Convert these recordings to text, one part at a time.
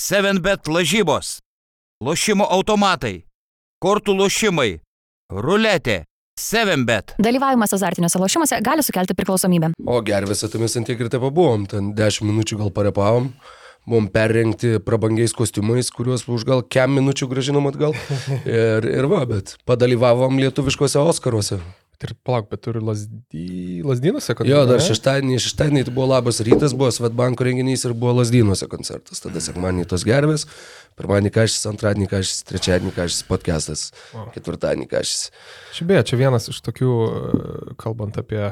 7bet lažybos, lošimo automatai, kortų lošimai, ruletė, 7bet. Dalyvavimas azartiniuose lošimuose gali sukelti priklausomybę. O gervėse mes ant tiek ir te pabuvom, ten 10 minučių gal parepavom, buvom perrengti prabangiais kostiumais, kuriuos už gal kem minučių gražinom atgal. Ir, ir va, bet padalyvavom lietuviškose Oskaruose. Ir plauk, bet turi lasdy... lasdynuose, kad... Jo, dar šeštadienį, šeštadienį tai buvo labas rytas, buvo Svetbanko renginys ir buvo lasdynuose koncertas. Tada sekmanį tos gervės, pirmadienį kažkas, antradienį kažkas, trečiadienį kažkas podcastas, ketvirtadienį kažkas. Šiaip beje, čia vienas iš tokių, kalbant apie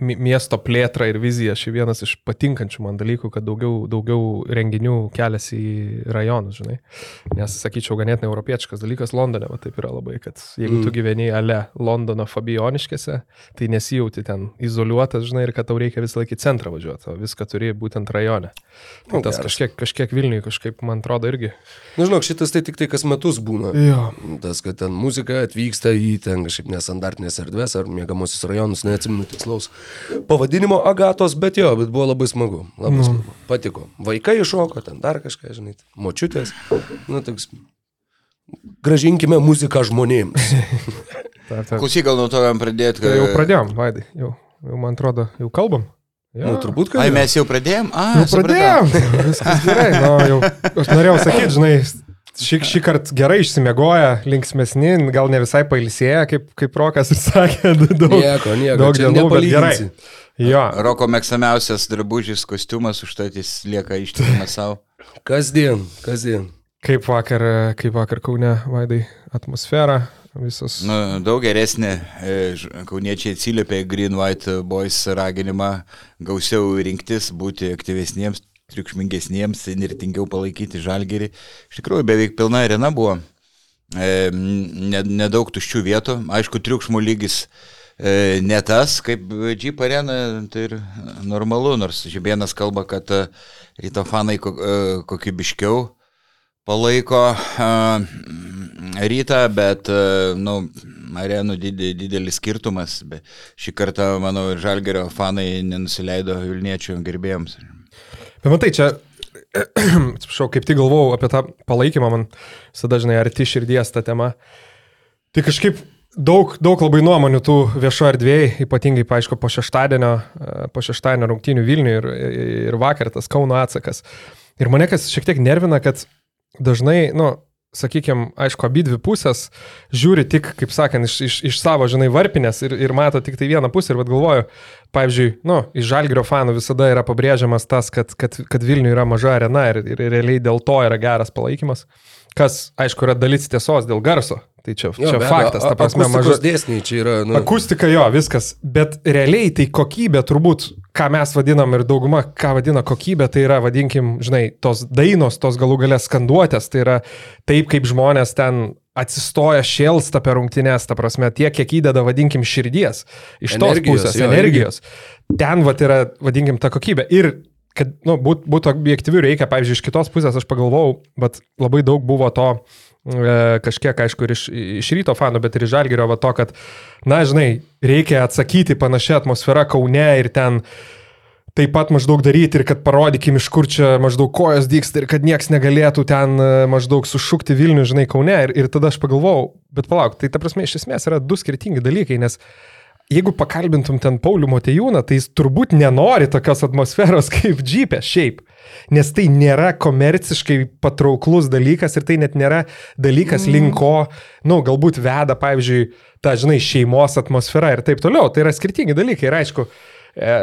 miesto plėtrą ir viziją, šį vienas iš patinkančių man dalykų, kad daugiau, daugiau renginių keliasi į rajonus, žinai. Nes, sakyčiau, ganėtinai europietiškas dalykas Londone, va taip yra labai, kad jeigu tu gyveni ale Londono Fabioniškėse, tai nesijauti ten izoliuotas, žinai, ir kad tau reikia visą laiką į centrą važiuoti, o viską turi būtent rajone. Tai Nu, tas kažkiek, kažkiek Vilniui, kažkaip, man atrodo, irgi. Na, Nu, žinok, šitas tai tik tai kas metus būna. Jo. Tas, kad ten muzika atvyksta į ten kažkaip nesandartinės erdvės ar mėgamosius rajonus, neatsimenu tikslaus pavadinimo Agatos, bet jo, bet buvo labai smagu. Labai Nu. smagu. Patiko. Vaikai iššoko, ten dar kažką, žinai, močiutės. Nu, toks. Gražinkime muziką žmonėms. Ta, ta. Klausyk, gal nuo to galim pradėti, Tai jau pradėjom, Vaidai, jau, jau man atrodo, jau kalbam. Jo. Nu, turbūt, kad. Ai, mes jau pradėjom? A, Jau pradėjom, viskas gerai. Nu, jau, aš norėjau sakyti, žinai, šį, šį kartą gerai išsimiegoja, linksmėsni, gal ne visai pailsėję, kaip, kaip Rokas ir sakė, daug, Nieko, nieko. daug dienų, bet gerai. Jo, Roko mėgstamiausias drabužis, kostiumas, užtat jis lieka ištikimas savo. Kasdien, kasdien. kaip vakar, kaip vakar Kaune, Vaidai, atmosfera, visos. Nu, daug geresnė. e, Kauniečiai atsiliepė Green White Boys raginimą gausiau rinktis, būti aktyvesniems, triukšmingesniems, nirtingiau palaikyti žalgerį. Iš tikrųjų, beveik pilna arena buvo. E, ne- Nedaug tuščių vietų. Aišku, triukšmų lygis e, ne tas, kaip Jeep arena, tai ir normalu, nors Žibėnas kalba, kad e, ryto fanai e, kokybiškiau palaiko a, rytą, bet, a, nu, arenų didelis skirtumas. Be, šį kartą, manau, ir Žalgerio fanai nenusileido Vilniečių gerbėjams. Matai, čia, atsiprašau, kaip tik galvojau apie tą palaikymą, man visada, žinai, arti širdies ta tema. Tai kažkaip daug, daug labai nuomonių tų viešo erdvėjai, ypatingai, paaišku, po šeštadienio, e, po šeštadienio rungtynių Vilniui ir, ir vakar tas Kauno atsakas. Ir mane kas šiek tiek nervina, kad dažnai, nu, sakykime, aišku, abi dvi pusės žiūri tik, kaip sakant, iš, iš, iš savo, žinai, varpinės ir, ir mato tik tai vieną pusę ir vad galvoju, pavyzdžiui, nu, iš Žalgirio fanų visada yra pabrėžiamas tas, kad, kad, kad Vilniuje yra maža arena ir, ir realiai dėl to yra geras palaikymas, kas, aišku, yra dalis tiesos dėl garso. Tai čia, Jo, čia be faktas, ta prasme, akustikos maža. dėsniai čia yra. Nu, Akustika jo, viskas, bet realiai tai kokybė turbūt, ką mes vadinam ir dauguma, ką vadina kokybė, tai yra, vadinkim, žinai, tos dainos, tos galų galės skanduotės, tai yra taip, kaip žmonės ten atsistoja šėlsta per rungtynės, ta prasme, tiek, kiek įdeda, vadinkim, širdies, iš tos Energijos, pusės, jo, energijos. Ten, va, yra, vadinkim, ta kokybė. Ir kad nu, būt, būtų objektyvių reikia, pavyzdžiui, iš kitos pusės aš pagalvojau, bet labai daug buvo to e, kažkiek, aišku, ir iš, iš ryto fanų, bet ir iš žalgerio, va to, kad, na, žinai, reikia atsakyti panašią atmosferą Kaune ir ten taip pat maždaug daryti ir kad parodykim, iš kur čia maždaug kojos dyksta ir kad nieks negalėtų ten e, maždaug sušukti Vilnių, žinai, Kaune. Ir, ir tada aš pagalvojau, bet palauk, tai ta prasme iš esmės yra du skirtingi dalykai, nes jeigu pakalbintum ten Paulių Motejūną, tai jis turbūt nenori tokios atmosferos kaip džipė šiaip. Nes tai nėra komerciškai patrauklus dalykas ir tai net nėra dalykas link ko, na, nu, galbūt veda, pavyzdžiui, ta, žinai, šeimos atmosfera ir taip toliau. Tai yra skirtingi dalykai ir aišku, e,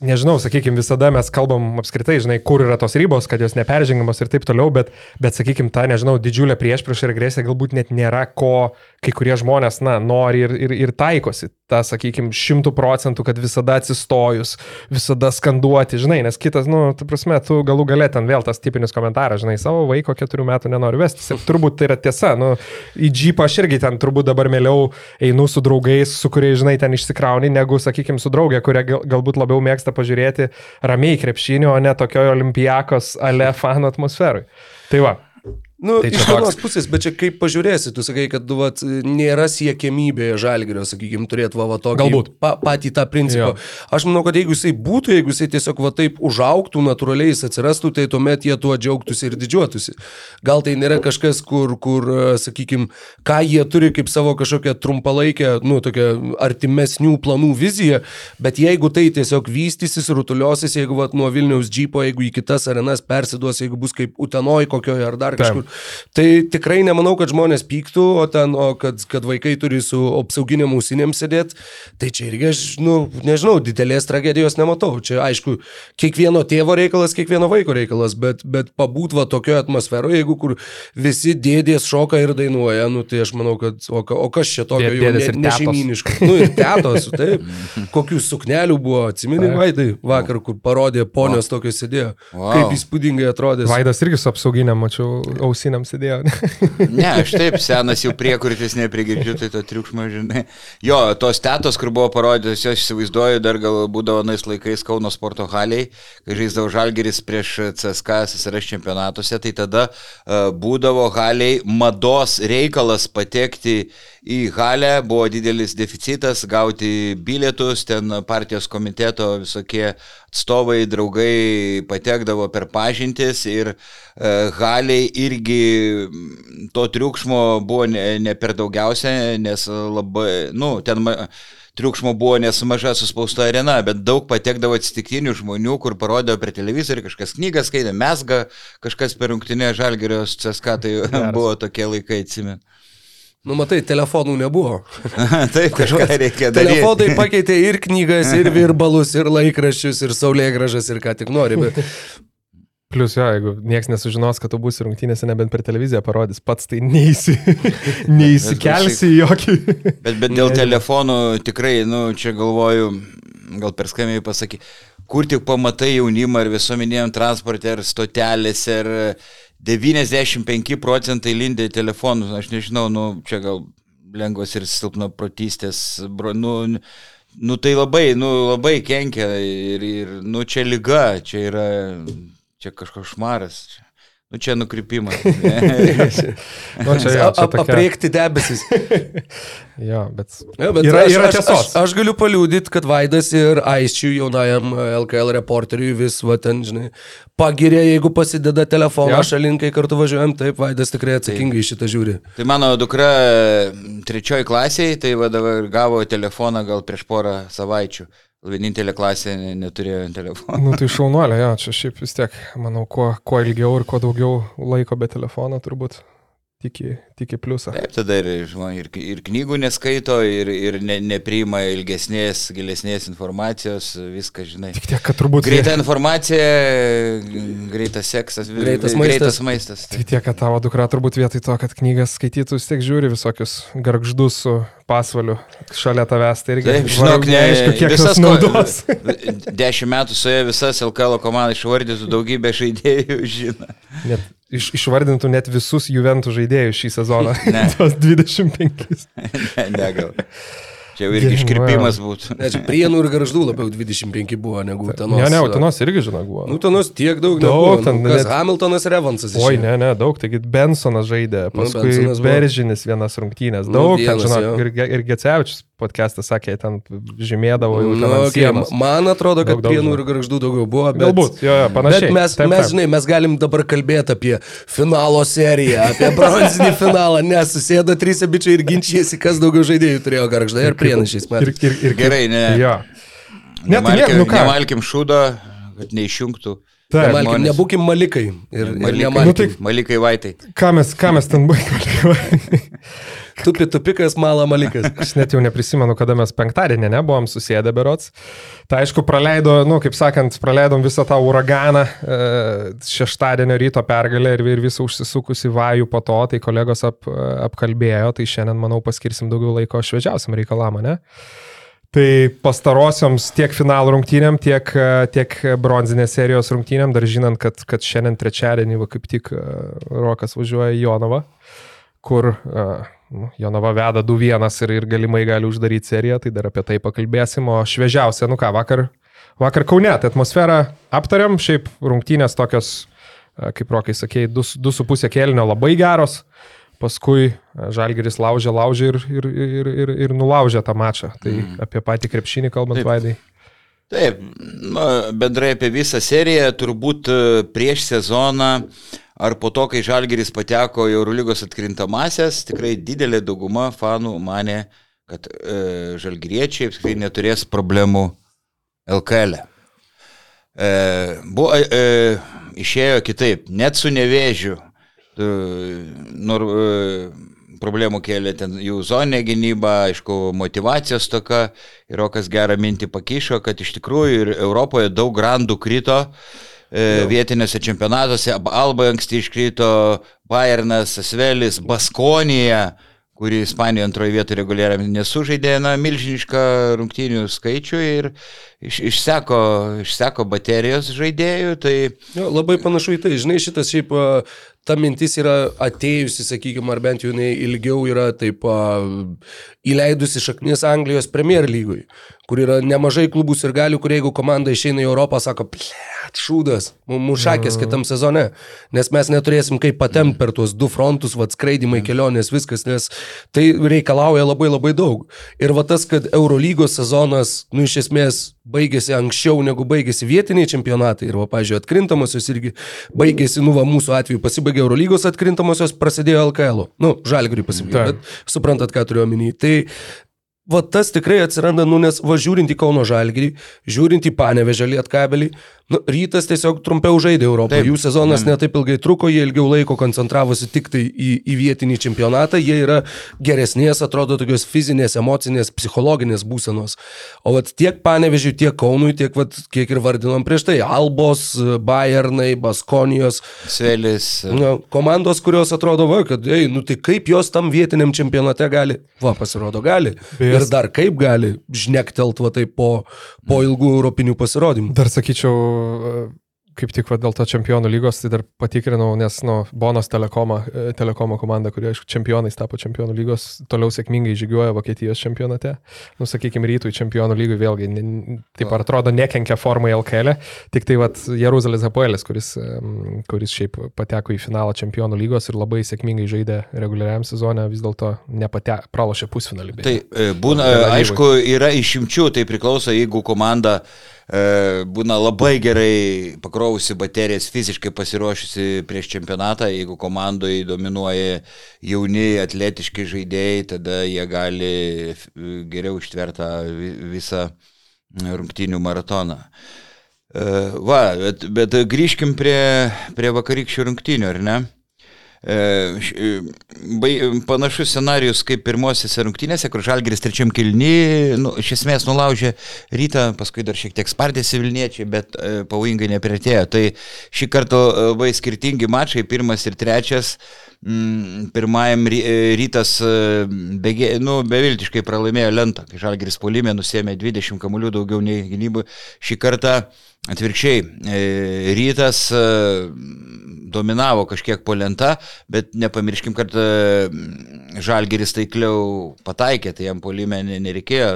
nežinau, sakykime, visada mes kalbam apskritai, žinai, kur yra tos ribos, kad jos neperžengamos ir taip toliau, bet, bet sakykime, ta, nežinau, didžiulė priešprieš ir agresija galbūt net nėra ko kai kurie žmonės, na, nori ir, ir, ir taikosi. Ta, sakykime, šimtų procentų, kad visada atsistojus, visada skanduoti, žinai, nes kitas, nu, tu prasme, tu galų galę ten vėl tas tipinis komentaras, žinai, savo vaiko keturių metų nenori vestis. Ir turbūt tai yra tiesa, nu, į džipą aš irgi ten turbūt dabar mieliau einu su draugais, su kuriais, žinai, ten išsikrauni, negu, sakykime, su draugė, kurie gal, galbūt labiau mėgsta pažiūrėti ramiai krepšinio, o ne tokioje olimpijakos ale fanų atmosferui. Tai va. Nu, Tai iš vienos toks- pusės, bet čia kaip pažiūrėsi, tu sakai, kad nu, vat, nėra siekiamybė žalgerio, sakykime, turėti va, va tokį Galbūt. Pa, patį tą principą. Jo. Aš manau, kad jeigu jisai būtų, jeigu jisai tiesiog va taip užauktų, natūraliai jis atsirastų, tai tuomet jie tuo džiaugtųsi ir didžiuotųsi. Gal tai nėra kažkas, kur, kur sakykime, ką jie turi kaip savo kažkokią trumpalaikę, nu, tokią artimesnių planų viziją, bet jeigu tai tiesiog vystysis, rutuliosis, jeigu va, nuo Vilniaus džypo, jeigu į kitas arenas persiduos, jeigu bus kaip Utenoj kokioje ar dar kažkur, Tai tikrai nemanau, kad žmonės pyktų, o ten, o kad, kad vaikai turi su apsauginiam ausinėm sėdėti, tai čia irgi aš, nu, nežinau, didelės tragedijos nematau. Čia, aišku, kiekvieno tėvo reikalas, kiekvieno vaiko reikalas, bet, bet pabūt va tokioje atmosferoje, jeigu kur visi dėdės šoka ir dainuoja, nu, tai aš manau, kad, o, o kas čia tokio jau ne, nešeiminiško. Nu, ir tetos, taip. Kokių suknelių buvo, atsimeni. Vaidai, vakar, kur parodė ponios tokios sėdėjo. Wow. Kaip įspūdingai atrodė. Vaidas irgi su apsauginiam, mačiau, ausiniam sėdėjo. Ne, aš taip senas jau priekurtis neprigirdžiu, tai to triukšmo, žinai. Jo, tos tetos, kur buvo parodytos, jos įsivaizduoju, dar gal būdavo nais laikais Kauno sporto haliai, kai žaisdavo Žalgeris prieš CSK SSRS čempionatuose, tai tada uh, būdavo haliai mados reikalas patekti į halę, buvo didelis deficitas, gauti bilietus, ten partijos komiteto visokie atstovai, draugai patekdavo per pažintis ir uh, haliai irgi mm, to triukšmo buvo ne, ne per daugiausia, nes labai, nu, ten ma, triukšmo buvo nes maža suspausta arena, bet daug patekdavo atsitiktinių žmonių, kur parodė per televizorių, kažkas knygą skaitė, mesga, kažkas per rungtinę žalgerios CSK, tai Geras. buvo tokie laikai, atsimenu. Nu, matai, telefonų nebuvo. Taip, kažką reikia daryti. Telefonai pakeitė ir knygas, ir virbalus, ir laikraščius, ir saulėgražas, ir ką tik nori. Bet Plius jo, jeigu niekas nesužinos, kad tu būsi rungtynėse, nebent per televiziją parodys, pats tai neįsi, neįsikelsi į jokį. Bet, bet dėl telefonų tikrai, nu, čia galvoju, gal per skamiai pasaky, kur tik pamatai jaunimą ar visuomeniniam transporte, ar stotelėse, ar 95 procentai lindė telefonų, aš nežinau, nu, čia gal lengvas ir silpno protystės, nu, nu, tai labai, nu, labai kenkia ir, ir, nu, čia lyga, čia yra, čia kažkoks šmaras. Čia. Nu, čia nukrypimas. Nu, čia, jo, ap, čia tokia, apriekti debesis. jo, bet, Ja, bet yra, aš, yra aš, tiesos. aš, aš galiu paliūdyti, kad Vaidas ir Aisčių jaunajam e, LKL reporteriui vis, va ten, žinai, pagirė, jeigu pasideda telefoną ja. šalinkai kartu važiuojam, taip, Vaidas tikrai atsakingai į šitą žiūri. Tai mano dukra trečioji klasiai, tai va dabar gavo telefoną gal prieš porą savaičių. Vienintelė klasė ne- neturėjo telefono. Nu, tai šaunuolė, jo, čia šiaip vis tiek, manau, kuo, kuo ilgiau ir kuo daugiau laiko be telefono, turbūt tiki, tiki pliusą. Taip, tada ir, žinoma, ir, ir knygų neskaito, ir, ir ne, nepriima ilgesnės, gilesnės informacijos, viską žinai. Tik tiek, kad turbūt... Greita informacija, greitas seksas, Greitas maistas. greitas maistas. Tik tiek, kad tavo dukra turbūt vietoj to, kad knygas skaitytų, vis tiek žiūri visokius garždus su pasvaliu šalia tavęs. Tai irgi Taip, žinok, ne, neaišku, kiek visas naudos. Dešimt metų su ja visas LKL komandas išvardytų daugybę žaidėjų, žino. Net, iš, išvardintų net visus Juventų žaidėjus šį sezoną. Ne. Tos 25. Ne, ne gal. Čia jau irgi iškirpimas būtų. Ne, čia prienų ir garždų labiau 25 buvo negu Utenos. Ne, ne, Utenos irgi, žinok, buvo. Nu, Utenos tiek daug, Daug, nebuvo. ten nu, net- Hamiltonas ir Evansas. Oi, išėjo. ne, ne, daug. Taigi Bensonas žaidė, paskui Bensonas buvo. Beržinis vienas rungtynės. Nu, Daug, ten, vienas, žinok, jo. ir, ir Gecevičius podcast'ą sakė, ten žymėdavo jau. Nu, ten ant okay, man atrodo, kad Daug, daug, prienų žinau. ir garždų daugiau buvo. Bet... Galbūt, jo, jo, panašiai. Bet mes, Taip, mes, taip. žinai, mes galim dabar kalbėti apie finalo seriją, apie bronzinį finalą, nes susėda trys abičiai ir ginčijasi, kas daugiau žaidėjų turėjo garždai ir prienašiais Ir, metais. ir, ir, Gerai, ne. Jo. Ne, tai ne, Nemalkim, nu ką. nemalkim šūdo, kad neišjungtų. Taip, Nemalkim, žmonės. nebūkim malikai. Ir, ir Malikai, Nu, nemalkim. tai- malikai vaitai. Ką mes, ką mes ten baigėme? Tupi tupikas, mala malikas. Aš net jau neprisimenu, kada mes penktadienį nebuvom susėdę berots. Tai aišku, praleido, nu, kaip sakant, praleidom visą tą uraganą e, šeštadienio ryto pergalę ir, ir visą užsisukusi vajų po to, tai kolegos ap, apkalbėjo, tai šiandien, manau, paskirsim daugiau laiko šviežiausiam reikalam, ne? Tai pastarosioms tiek finalų rungtynėm, tiek, e, tiek bronzinės serijos rungtynėm, dar žinant, kad, kad šiandien trečiadienį, va, kaip tik e, Rokas važiuoja į Jonavą, kur uh, Jonava veda 2-1 ir, ir galimai gali uždaryti seriją, tai dar apie tai pakalbėsim. O šviežiausia, nu ką, vakar, vakar Kaune, tai atmosferą aptariam, šiaip rungtynės tokios e, kaip Rokai sakėjai, 2,5 kėlinio labai geros, paskui e, Žalgeris laužė, laužė ir, ir, ir, ir, ir nulaužė tą mačą. Tai mm. apie patį krepšinį kalbant, Taip. Vaidai. Taip, bendrai apie visą seriją, turbūt e, prieš sezoną ar po to, kai Žalgeris pateko į Eurolygos atkrintamasias, tikrai didelė dauguma fanų mane, kad e, Žalgeriečiai apskritai neturės problemų LKL. E. E, buvo, e, išėjo kitaip, net su nevėžiu. E, nor, e, problemų kėlė ten jų zoninė gynyba, aišku, motivacijos toka. Ir Rokas gerą mintį pakišo, kad iš tikrųjų ir Europoje daug grandų krito. E, vietinėse čempionatuose. Alba anksti iškrito, Bayernas, Asvelis, Baskonija, kuri Ispanijoje antroje vietoje reguliariai nesužaidė, na, milžinišką rungtynių skaičių ir iš, išseko, išseko baterijos žaidėjų. Tai... Jo, labai panašu į tai, žinai, šitas šiaip ta mintis yra atėjusi, sakykime, ar bent jau jinai ilgiau yra taip a, įleidusi šaknis Anglijos Premier lygui, kur yra nemažai klubų ir galių, kur jeigu komanda išeina į Europą, sako, plėt, šūdas, mums šakės mm. kitam sezone, nes mes neturėsim kaip patemti per tuos du frontus, vad skraidimai, kelionės, viskas, nes tai reikalauja labai labai daug. Ir va tas, kad Eurolygos sezonas, nu iš esmės, baigėsi anksčiau negu baigėsi vietiniai čempionatai ir, va, pažiūrėjau, atkrintamosios irgi baigėsi, nu, va, mūsų atveju pasibaigė Eurolygos atkrintamosios, prasidėjo LKL. Nu, žalgriui pasibaigė, bet suprantat, ką turiu omeny. Tai va tas tikrai atsiranda, nu, nes va žiūrint į Kauno žalgirį, žiūrint į Panevežę lietkabelį, Nu, rytas tiesiog trumpiau žaidė Europoje. Jų sezonas mm. netaip ilgai truko, jie ilgiau laiko koncentravosi tik tai į, į vietinį čempionatą, jie yra geresnės, atrodo, tokios fizinės, emocinės, psichologinės būsenos. O vat tiek Panevežiui, tiek Kaunui, tiek, vat, kiek ir vardinom prieš tai, Albos, Bayernai, Baskonijos. Svelis. Nu, komandos, kurios atrodo, va, kad, ei, nu tai kaip jos tam vietiniam čempionate gali, va, pasirodo, gali. Bejas. Ir dar kaip gali žnektelt, va, tai po, po ilgų europinių pasirodymų. Dar sakyčiau, euh, kaip tik va, dėl to čempionų lygos, tai dar patikrinau, nes nu, Bonos telekomo, e, telekomo komanda, kurie, aišku, čempionais tapo čempionų lygos, toliau sėkmingai žygiuoja Vokietijos čempionate. Nu, sakykime, rytui čempionų lygui vėlgi, taip ar atrodo, nekenkia formai LKL, tik tai va, Jeruzalės Apoelis, kuris, kuris šiaip pateko į finalą čempionų lygos ir labai sėkmingai žaidė reguliariam sezonė, vis dėlto pralošė pusfinalį. Tai e, būna, aišku, yra išimčių, tai priklauso, jeigu komanda E, būna labai gerai pakrovusi baterijas, fiziškai pasiruošusi prieš čempionatą, jeigu komandoje dominuoja jauni atletiški žaidėjai, tada jie gali geriau ištvertą visą rungtynių maratoną. E, va, bet, bet grįžkim prie, prie vakarykščių rungtynių, ar ne? E, e, panašus scenarius kaip pirmosiose rungtynėse, kur Žalgeris trečiam kilny, nu, iš esmės nulaužė rytą, paskui dar šiek tiek spardėsi Vilniečiai, bet e, pavojingai nepritėjo. Tai šį kartą labai skirtingi mačai, pirmas ir trečias. Mm, pirmajam rytas begė, nu, beviltiškai pralaimėjo lentą, kai Žalgeris polimė nusėmė 20 kamuolių daugiau nei gynybų. Šį kartą atvirkščiai rytas dominavo kažkiek po lenta, bet nepamirškim, kad e, Žalgeris taikliau pataikė, tai jam polime nereikėjo.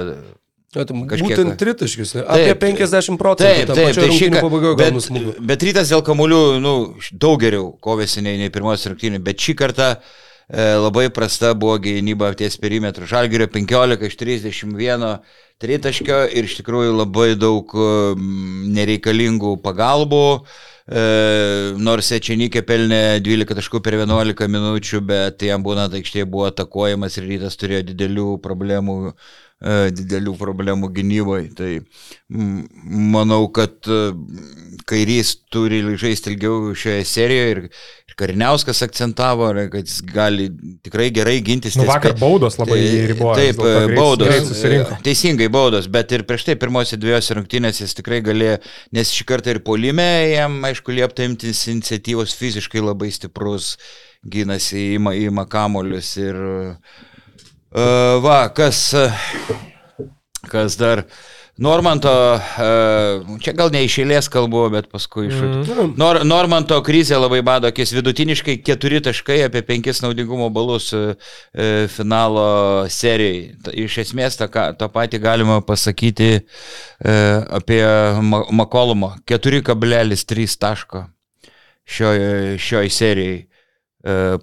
Kažkiek... Būtent tritaškis, apie taip, 50 procentų. Taip, taip, tai šį kartą. Bet, bet rytas dėl kamuolių, nu, daug geriau kovėsi nei, nei pirmos rungtynių, bet šį kartą e, labai prasta buvo gynyba ties perimetru. Žalgerio 15 iš 31 tritaškio ir iš tikrųjų labai daug nereikalingų pagalbų. E, nors Ečenikė pelnė 12 taškų per 11 minučių, bet jam būna aikštėje buvo atakuojamas ir rytas turėjo didelių problemų, e, didelių problemų gynyboje. Tai manau, kad e, kairys turi žaisti ilgiau šioje serijoje ir Kariniauskas akcentavo, kad jis gali tikrai gerai gintis. Nu, vakar baudos labai tai, ribojo. Taip, greit, baudos. Greit teisingai baudos, bet ir prieš tai pirmosiose dviejose rungtynėse jis tikrai galėjo, nes šį kartą ir polime jam, aišku, liepta imtis iniciatyvos fiziškai labai stiprus, gynasi, ima, ima kamolius ir uh, va, kas, kas dar. Uh, Normanto, e, čia gal ne iš eilės kalbu, bet paskui iš... Mm. Nor, Normanto krizė labai bado akis, vidutiniškai keturi taškai apie penkis naudingumo balus e, e, finalo serijai. Iš esmės tą, tą patį galima pasakyti apie Makolumo. 4,3 taško. šioje šioj serijai.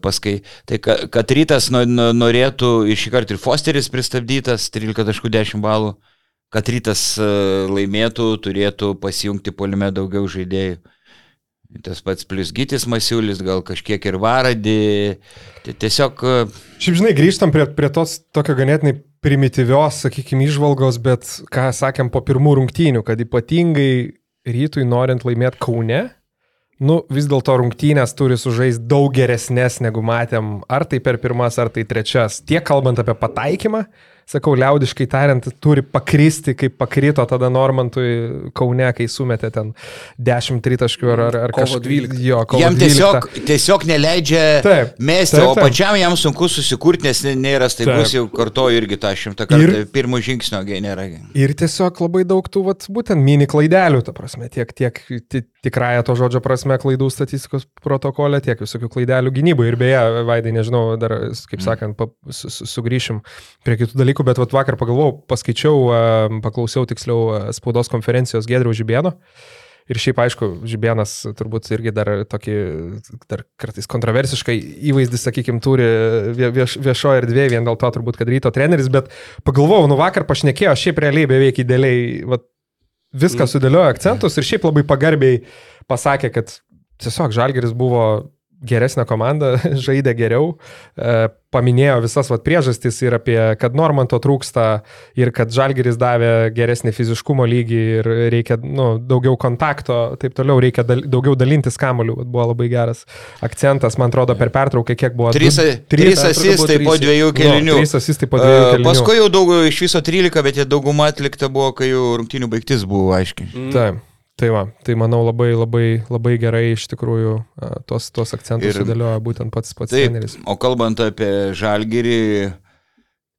Paskai, tai ka- kad rytas no- no- norėtų ir šį kartą ir Fosteris pristabdytas, 13.10 balų, kad rytas e, laimėtų, turėtų pasijungti polime daugiau žaidėjų. Tas pats plus Gytis Masiulis, gal kažkiek ir Varadį. Tai tiesiog e, Šiaip žinai, grįžtam prie, prie tos tokio ganėtinai primityvios, sakykime, išvalgos, bet ką sakėm po pirmų rungtynių, kad ypatingai rytui norint laimėti Kaune, nu vis dėlto rungtynės turi sužaisti daug geresnės negu matėm, ar tai per pirmas, ar tai trečias. Tiek kalbant apie pataikymą, sakau, liaudiškai tariant, turi pakristi, kaip pakrito tada Normantui Kaune, kai sumetė ten 10 tritaškių ar, ar, ar 12. Jo, kovo jam 12. tiesiog, tiesiog neleidžia Taip, mesti, taip, o taip. pačiam jam sunku susikurti, nes nė- nėra staigus, jau kartoju irgi tą šimtą kartų. Ir- Pirmo žingsnio gai nėra. Ir tiesiog labai daug tų, vat, būtent mini klaidelių, ta prasme, tiek, tiek ti- tikrąją to žodžio prasme klaidų statistikos protokole, tiek visokių klaidelių gynyboje. Ir beje, Vaidai, nežinau, dar, kaip sakant, pa, su, su, sugrįšim prie kitų dalykų, bet vat, vakar pagalvojau, paskaičiau, a, paklausiau tiksliau a, spaudos konferencijos Gedriaus Žibėno. Ir šiaip, aišku, Žibėnas turbūt irgi dar tokį, dar kartais kontroversiškai įvaizdį, sakykime, turi vie- vieš, viešoje erdvėje, vien dėl to turbūt, kad ryto treneris, bet pagalvojau, nu vakar pašnekėjo, šiaip realiai beveik idealiai, vat, viską Mm. sudėliojo akcentus ir šiaip labai pagarbiai pasakė, kad tiesiog Žalgeris buvo geresnė komanda, žaidė geriau, e, paminėjo visas vat, priežastis ir apie, kad Normanto trūksta ir kad Žalgeris davė geresnį fiziškumo lygį ir reikia nu, daugiau kontakto, taip toliau, reikia dal, daugiau dalintis kamoliu, buvo labai geras akcentas, man atrodo, per pertrauką, kiek buvo. Trys, Du- trys atrodo, buvo asistai po trys. dviejų kelinių. Nu, trys asistai po dviejų E, kelinių. Paskui jau daug, iš viso 13, bet jie dauguma atlikta buvo, kai jau rungtinių baigtis buvo aiškiai. Mm. Taip. Tai va, tai manau labai, labai, labai gerai iš tikrųjų tos, tos akcentus Ir- sudėlioja būtent pats pats Taip, treneris. o kalbant apie žalgyrį,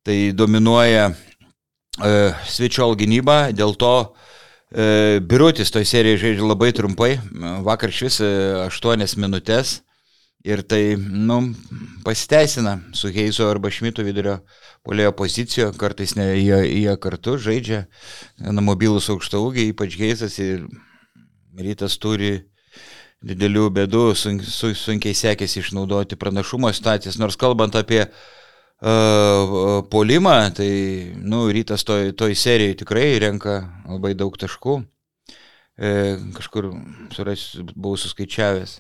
tai dominuoja e, Svičiol gynyba, dėl to e, Birutis toj serijoje žaidžia labai trumpai, vakar iš vis 8 minutės. Ir tai, nu, pasiteisina su Heizo arba Šmito vidurio polėjo pozicijoje, kartais ne, jie, jie kartu žaidžia, gana mobilus aukšta ūgiai, ypač Heizas ir rytas turi didelių bėdų, sunk, su, sunkiai sekėsi išnaudoti pranašumo situacijas, nors kalbant apie uh, polimą, tai nu, rytas toj, toj serijai tikrai renka labai daug taškų. E, kažkur suras, buvau suskaičiavęs.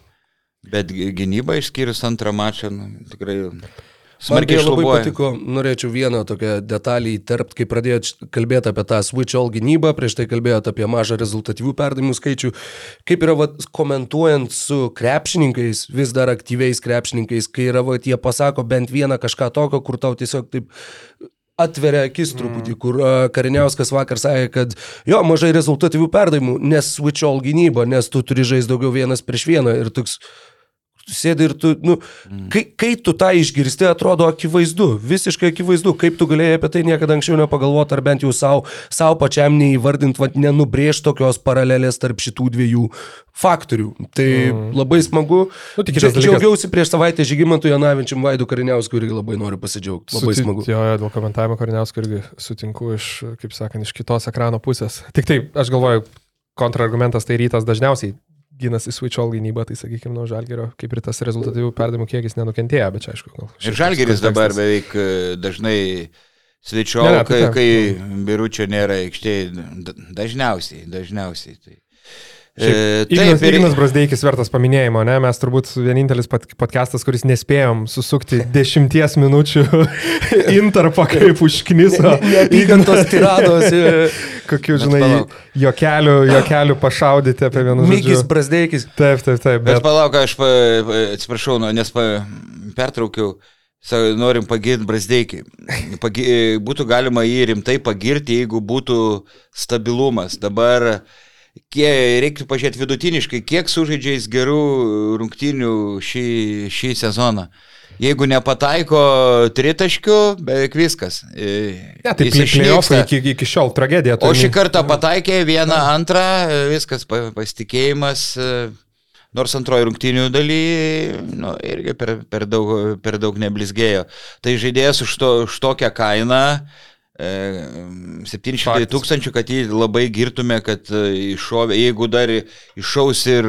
Bet gy- gynyba išskyrus antrą mačą, nu, tikrai Man smarkiai tai labai išlabuoja. patiko, norėčiau vieną tokią detalį įterpti, kai pradėjot kalbėti apie tą switch all gynybą, prieš tai kalbėjot apie mažą rezultatyvių perdavimų skaičių. Kaip yra vat, komentuojant su krepšininkais, vis dar aktyviais krepšininkais, kai yra, vat, jie pasako bent vieną kažką tokio, kur tau tiesiog taip atveria akis truputį, kur uh, Kariniauskas vakar sakė, kad jo, mažai rezultatyvių perdavimų, nes switch all gynyba, nes tu turi žaisti daugiau vienas prieš vieną ir toks tu sėdi ir tu, nu, kai, kai tu tą išgirsti, atrodo akivaizdu, visiškai akivaizdu, kaip tu galėjai apie tai niekada anksčiau nepagalvoti, ar bent jau savo, savo pačiam neįvardint, vad nenubrėžti tokios paralelės tarp šitų dviejų faktorių. Tai mm. labai smagu. Nu, tik dalykas- Džiaugiausi prieš savaitę Žygimantų Janavičiam Vaidu Kariniausku irgi labai noriu pasidžiaugti. Labai Suti- smagu. Jo, dėl komentavimo Kariniausko irgi sutinku iš, kaip sakant, iš kitos ekrano pusės. Tik taip, aš galvoju, kontrargumentas tai rytas dažniausiai gynasi switch all gynybą, tai sakykime, nuo žalgerio, kaip ir tas rezultatyvių perdavimų kiekis nenukentėjo, bet čia aišku, gal. Ir Žalgeris dabar beveik e, dažnai ne, tai kai, kai biručio nėra aikštėje, dažniausiai, dažniausiai. Tai. Šiaip, E, Ignas, ir- Ignas Brasdeikis vertas paminėjimo, ne? Mes turbūt vienintelis podcastas, kuris nespėjom susukti dešimties minučių interpą kaip užkniso. Neapykantos tirados. Kokių, žinai, jokelių, jokelių pašaudyti apie vienus Mygis žodžius. Brasdeikis. Taip, taip, taip. Bet Bet, palauk, aš pa, atsiprašau, nu, nes pa, pertraukiau, sa, norim pagirti Brasdeikį. Pagi, būtų galima jį rimtai pagirti, jeigu būtų stabilumas. Dabar kie, reiktų pažiūrėti vidutiniškai, kiek sužaidžia jis gerų rungtynių šį, šį sezoną. Jeigu nepataiko tritaškių, beveik viskas. E, ne, tai išnyksta. iki, iki šiol tragedija. O šį kartą pataikė vieną, antrą, viskas pa- pasitikėjimas, e, nors antroji rungtinių daly, nu, irgi per, per, daug, per daug neblizgėjo. Tai žaidėjas už, to, už tokią kainą e, 700 Faktas. tūkstančių, kad jį labai girtume, kad e, iššovė, jeigu dar iššaus ir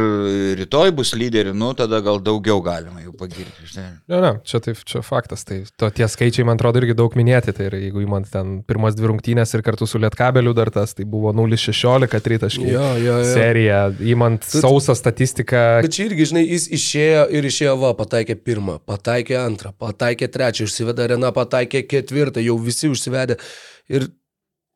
rytoj bus lyderi, nu tada gal daugiau galima jau pagirti. žinai. Ne, ne, čia, taip, čia faktas. Tai to, tie skaičiai, man atrodo, irgi daug minėti. Tai yra, jeigu įmant ten pirmas dvi rungtynės ir kartu su Lietkabeliu dar tas, tai buvo 0,16 tritaškai. Jo, jo, jo. Serija, įmant Tu- sausą statistiką. Bet čia irgi, žinai, jis išėjo ir išėjo, va, pataikė pirmą, pataikė antrą, pataikė trečią, užsivedė arena, pataikė ketvirtą, jau visi užsivedė. Ir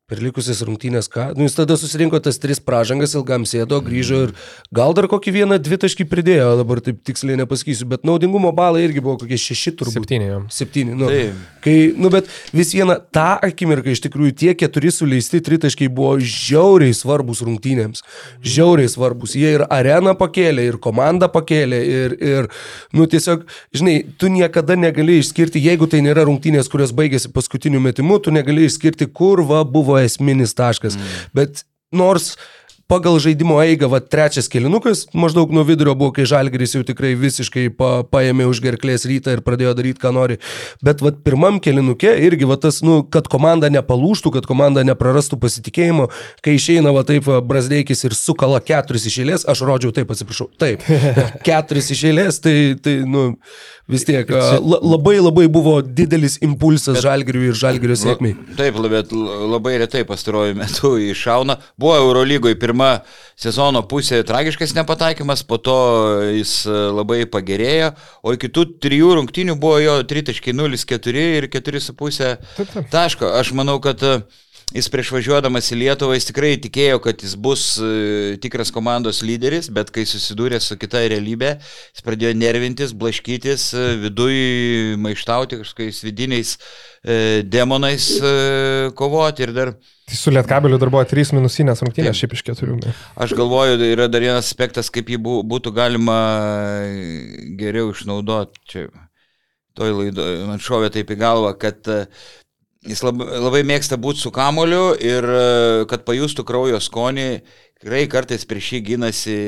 per likusias rungtynės, ką? Nu, jis tada susirinko tas tris pražangas, ilgam sėdo, grįžo ir gal dar kokį vieną dvitaškį pridėjo, dabar taip tiksliai nepasakysiu, bet naudingumo balai irgi buvo kokie šeši turbūt. Septyni jam. Septyni, nu. Taip. Kai, nu, bet vis viena, tą akimirką iš tikrųjų tie keturi suleisti tritaškiai buvo žiauriai svarbus rungtynėms. Žiauriai svarbus. Jie ir areną pakėlė, ir komandą pakėlė, ir, ir, nu, tiesiog, žinai, tu niekada negali išskirti, jeigu tai nėra rungtynės, kurios baigėsi paskutiniu metimu, tu negali išskirti, kur va buvo esminis taškas. Mm. Bet nors pagal žaidimo eigą, va, trečias kilinukas, maždaug nuo vidurio buvo, kai Žalgeris jau tikrai visiškai pa, paėmė už gerklės rytą ir pradėjo daryti, ką nori. Bet va, pirmam kilinuke irgi va, tas, nu, kad komanda nepalūštų, kad komanda neprarastų pasitikėjimo, kai išeina va taip va, Brasdeikis ir sukala keturis iš eilės, aš rodžiau taip, atsiprašau, taip, keturis iš eilės, tai, tai nu, vis tiek la, labai labai buvo didelis impulsas Žalgeriui ir Žalgerio sėkmiai. Taip, bet labai retai pastaruoju metu iššauna. Buvo Eurolygoje pirma sezono pusė tragiškas nepataikymas, po to jis e, labai pagerėjo, o iki tų trijų rungtynių buvo jo 3.04 ir 4,5 taško. Aš manau, kad e, Jis prieš važiuodamas į Lietuvą, jis tikrai tikėjo, kad jis bus e, tikras komandos lyderis, bet kai susidūrė su kita realybė, jis pradėjo nervintis, blaškytis, e, viduj maištauti kažkokiais vidiniais e, demonais e, kovoti ir dar Tai su Lietkabeliu dar buvo 3 minusinės rungtynės, šiaip iš keturių. ne. Aš galvoju, yra dar vienas aspektas, kaip jį bū- būtų galima geriau išnaudoti. Čia toj laidoje man šovė taip į galvą, kad e, jis labai, labai mėgsta būti su kamoliu ir e, kad pajustų kraujo skonį. Tikrai kartais prieš jį gynasi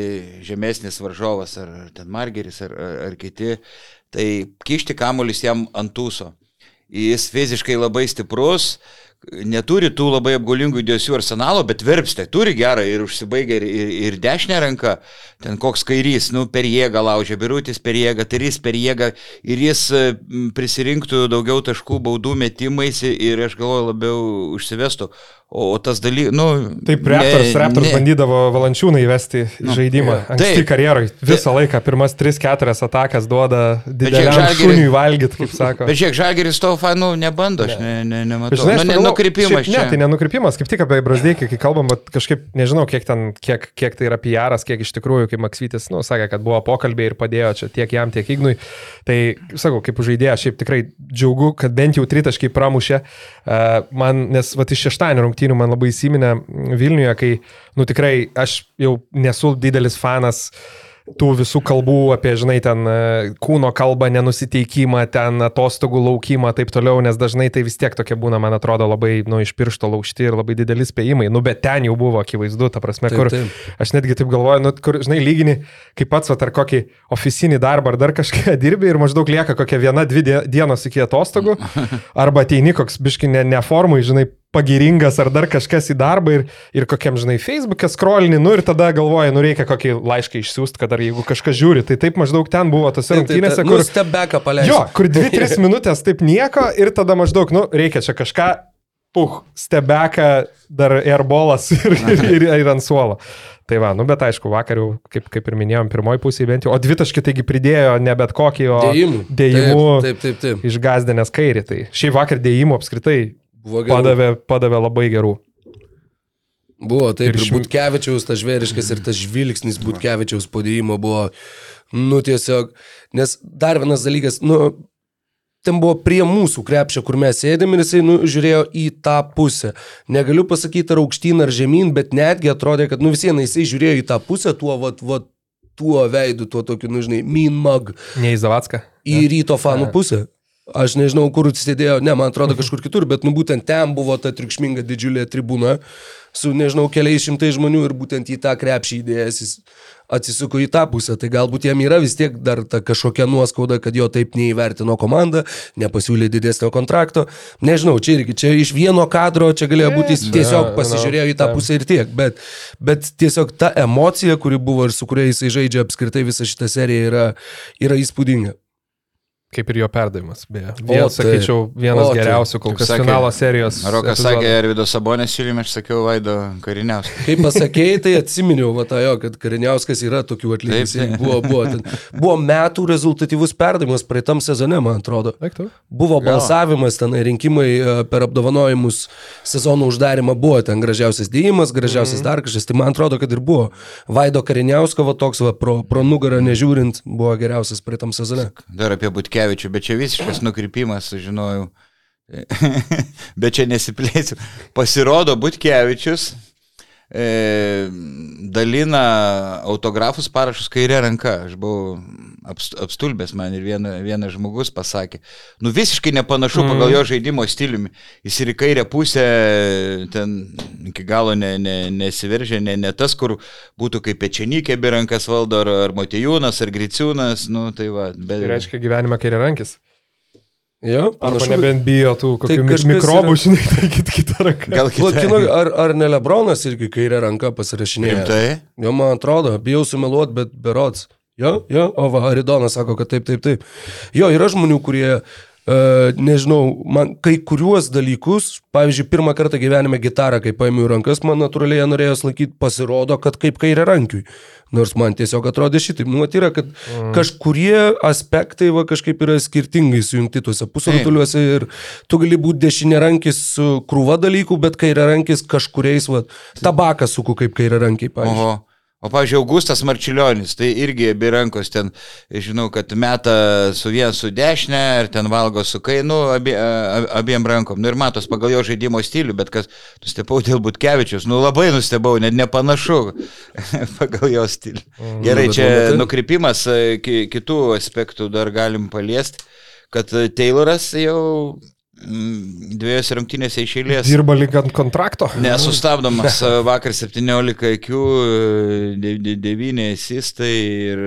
žemesnis varžovas, ar ar ten Margeris, ar, ar, ar kiti. Tai kišti kamuolis jam ant tūso. Jis fiziškai labai stiprus, neturi tų labai apgaulingų judesių arsenalo, bet verpstė, turi gerą ir užsibaigia ir, ir, ir dešinę ranką, ten koks kairys, nu, per jėgą laužia, birutis per jėgą, tarys per jėgą ir jis e, prisirinktų daugiau taškų baudų metimais ir aš galvoju labiau užsivestų. O, tas dalykas, nu... Taip, Raptors, ne- Raptors ne- bandydavo valančiūną įvesti į Nu, žaidimą. Anksti karjeroj. Visą laiką pirmas 3-4 atakas duoda dideliam šuniui valgyti, kaip sako. Bet žiūrėk, Žalgeris to fanų nebando, aš ne, ne, nematau. Žinai, nu, ne, pagalvojau, nukrypimas šiaip čia. Ne, tai nenukrypimas, kaip tik apie Brasdeikį, kai kalbam, bet kažkaip nežinau, kiek, ten, kiek, kiek tai yra PR'as, kiek iš tikrųjų, kaip Maksvitis, nu, sakė, kad buvo pokalbiai ir padėjo čia tiek jam, tiek Ignui. Tai, sakau, kaip žaidėjas, šiaip tikrai džiaugu, kad bent jau tritaškai pramušė. Uh, man, nes va iš šeštadienio rungtynių man labai įsiminė Vilniuje, kai, nu tikrai, aš jau nesu didelis fanas tų visų kalbų apie, žinai, ten e, kūno kalbą, nenusiteikimą, ten atostogų laukimą, taip toliau, nes dažnai tai vis tiek tokie būna, man atrodo, labai, nu, iš piršto laužti ir labai dideli spėjimai. Nu, bet ten jau buvo akivaizdu, ta prasme, Taip, kur taip. aš netgi taip galvoju, nu, kur, žinai, lygini, kaip pats, ar kokį oficinį darbą, ar dar kažką dirbi ir maždaug lieka kokia viena, dvi die- dienos iki atostogų, arba ateini koks biški ne, neformai, žinai, pagiringas ar dar kažkas į darbą ir, ir kokiam, žinai, Facebook'e scrollini, nu ir tada galvoji, nu reikia kokį laišką išsiųsti, kad ar jeigu kažkas žiūri, tai taip maždaug ten buvo tose rungtynėse, Nu, kur... stebeką paleisti. Jo, kur 2-3 minutės taip nieko ir tada maždaug, nu, reikia čia kažką, puh, stebeka, dar airbolas ir, ir, ir, ir ant suolo. Tai va, nu bet aišku, vakar jau, kaip, kaip ir minėjom, pirmoji pusė bent jau, o dvitaškį taigi pridėjo ne bet kokį, o Dėjimų. dėjimų Taip, taip, taip. taip. išgazdinęs kairį. Tai šiaip vakar dėjimų apskritai Buvo gerų. padavė, padavė labai gerų. Buvo, taip, Ir ir, šim- Butkevičiaus tas žvėriškas ir tas žvilgsnis Butkevičiaus podėjimo buvo, nu tiesiog, nes dar vienas dalykas, nu, ten buvo prie mūsų krepšio, kur mes sėdėm ir jisai nu, žiūrėjo į tą pusę. Negaliu pasakyti ar aukštyn ar žemyn, bet netgi atrodė, kad nu vis viena jisai žiūrėjo į tą pusę tuo, vat, vat, tuo veidu, tuo tokiu, nu žinai, mean mug Ne į Zavatska. į ryto fanų pusę. Aš nežinau, kur sėdėjo, ne, man atrodo kažkur kitur, bet nu būtent ten buvo ta triukšminga didžiulė tribūna su, nežinau, keliais šimtai žmonių ir būtent į tą krepšį įdėjęs jis atsisuko į tą pusę. Tai galbūt jam yra vis tiek dar ta kažkokia nuoskauda, kad jo taip neįvertino komanda, nepasiūlė didesnio kontrakto. Nežinau, čia irgi, čia iš vieno kadro, čia galėjo būti jis tiesiog pasižiūrėjo į tą pusę ir tiek. Bet, bet tiesiog ta emocija, kuri buvo ir su kuria jisai žaidžia apskritai visą šitą seriją, yra, yra įspūdinga. Kaip ir jo perdavimas, beje. Vien, O, tai- sakyčiau, vienas o, tai- geriausių kol Kaip kas sakė- finalo serijos. Rokas epizodų. sakė, Arvido Sabonės siūlymą, aš sakiau Vaido Kariniauską. Kai pasakėjai, tai atsiminiau, va, tą jo, kad Kariniauskas yra tokių taip. Buvo, buvo, ten, buvo metų rezultatyvus perdavimas praeitam sezone, man atrodo. Eik tu. Buvo balsavimas, ten rinkimai e, per apdovanojimus sezono uždarimą buvo, ten gražiausias dėjimas, gražiausias Mhm. dar kažkas. Tai man atrodo, kad ir buvo. Vaido Kariniausko, va toks, va, pro, pro nugarą nežiūrint, buvo geriausias praeitam sezone. Dar apie Butkevičių, bet čia visiškas nukrypimas, sužinojau. bet čia nesiplėsiu. Pasirodo, Butkevičius e, dalina autografus parašus kairė ranka. Aš buvau apstulbęs man ir viena, vienas žmogus pasakė, nu visiškai nepanašu mm. pagal jo žaidimo stiliumi. Jis ir į kairę pusę ten iki galo ne, ne, nesiveržė, ne, ne tas, kur būtų kaip pečenikė be rankas valdo, ar, ar Motijūnas, ar Griciūnas, nu tai va. Bet, Tai reiškia gyvenime kairė rankis. Jo, Arba panašu, nebent bijo tų kokių Tai tai kažkas mikrobų, yra- žinai, tai kit, kitą ranką. Gal kitai. ar, ar ne Lebronas irgi kairę ranką pasirašinėjo? Rimtai? Jo, man atrodo, bijau sumeluoti, bet berots. Jo, jo, o va, Aridonas sako, kad taip, taip, taip. Jo, yra žmonių, kurie, uh, nežinau, man kai kuriuos dalykus, pavyzdžiui, pirmą kartą gyvenime gitarą, kai paėmiau į rankas, man natūraliai norėjo laikyti, pasirodo, kad kaip kairė rankiui. Nors man tiesiog atrodė šitaip. Nu, yra, kad mm. kažkurie aspektai va, kažkaip yra skirtingai sujungti tuose pusrutuliuose ir tu gali būti dešinė rankis su krūva dalykų, bet kairė rankis kažkuriais, va, tabaką suku kaip kairė rankiai, pavyzdžiui. Oho. O, pavyzdžiui, Augustas Marčiulionis, tai irgi abi rankos ten, žinau, kad meta su vien su dešinė ir ten valgo su kainu abie, abiem rankom. Nu ir matos pagal jo žaidimo stilių, bet kas nustebau dėl Butkevičius, nu labai nustebau, net nepanašu pagal jo stilių. Gerai, Nu, bet čia matai? nukrypimas, e, ki- kitų aspektų dar galim paliesti, kad Tayloras jau dviejose rungtynėse iš eilės Dirba lyg ant kontrakto. Nesustabdomas vakar 17 akių, 9 asistai ir,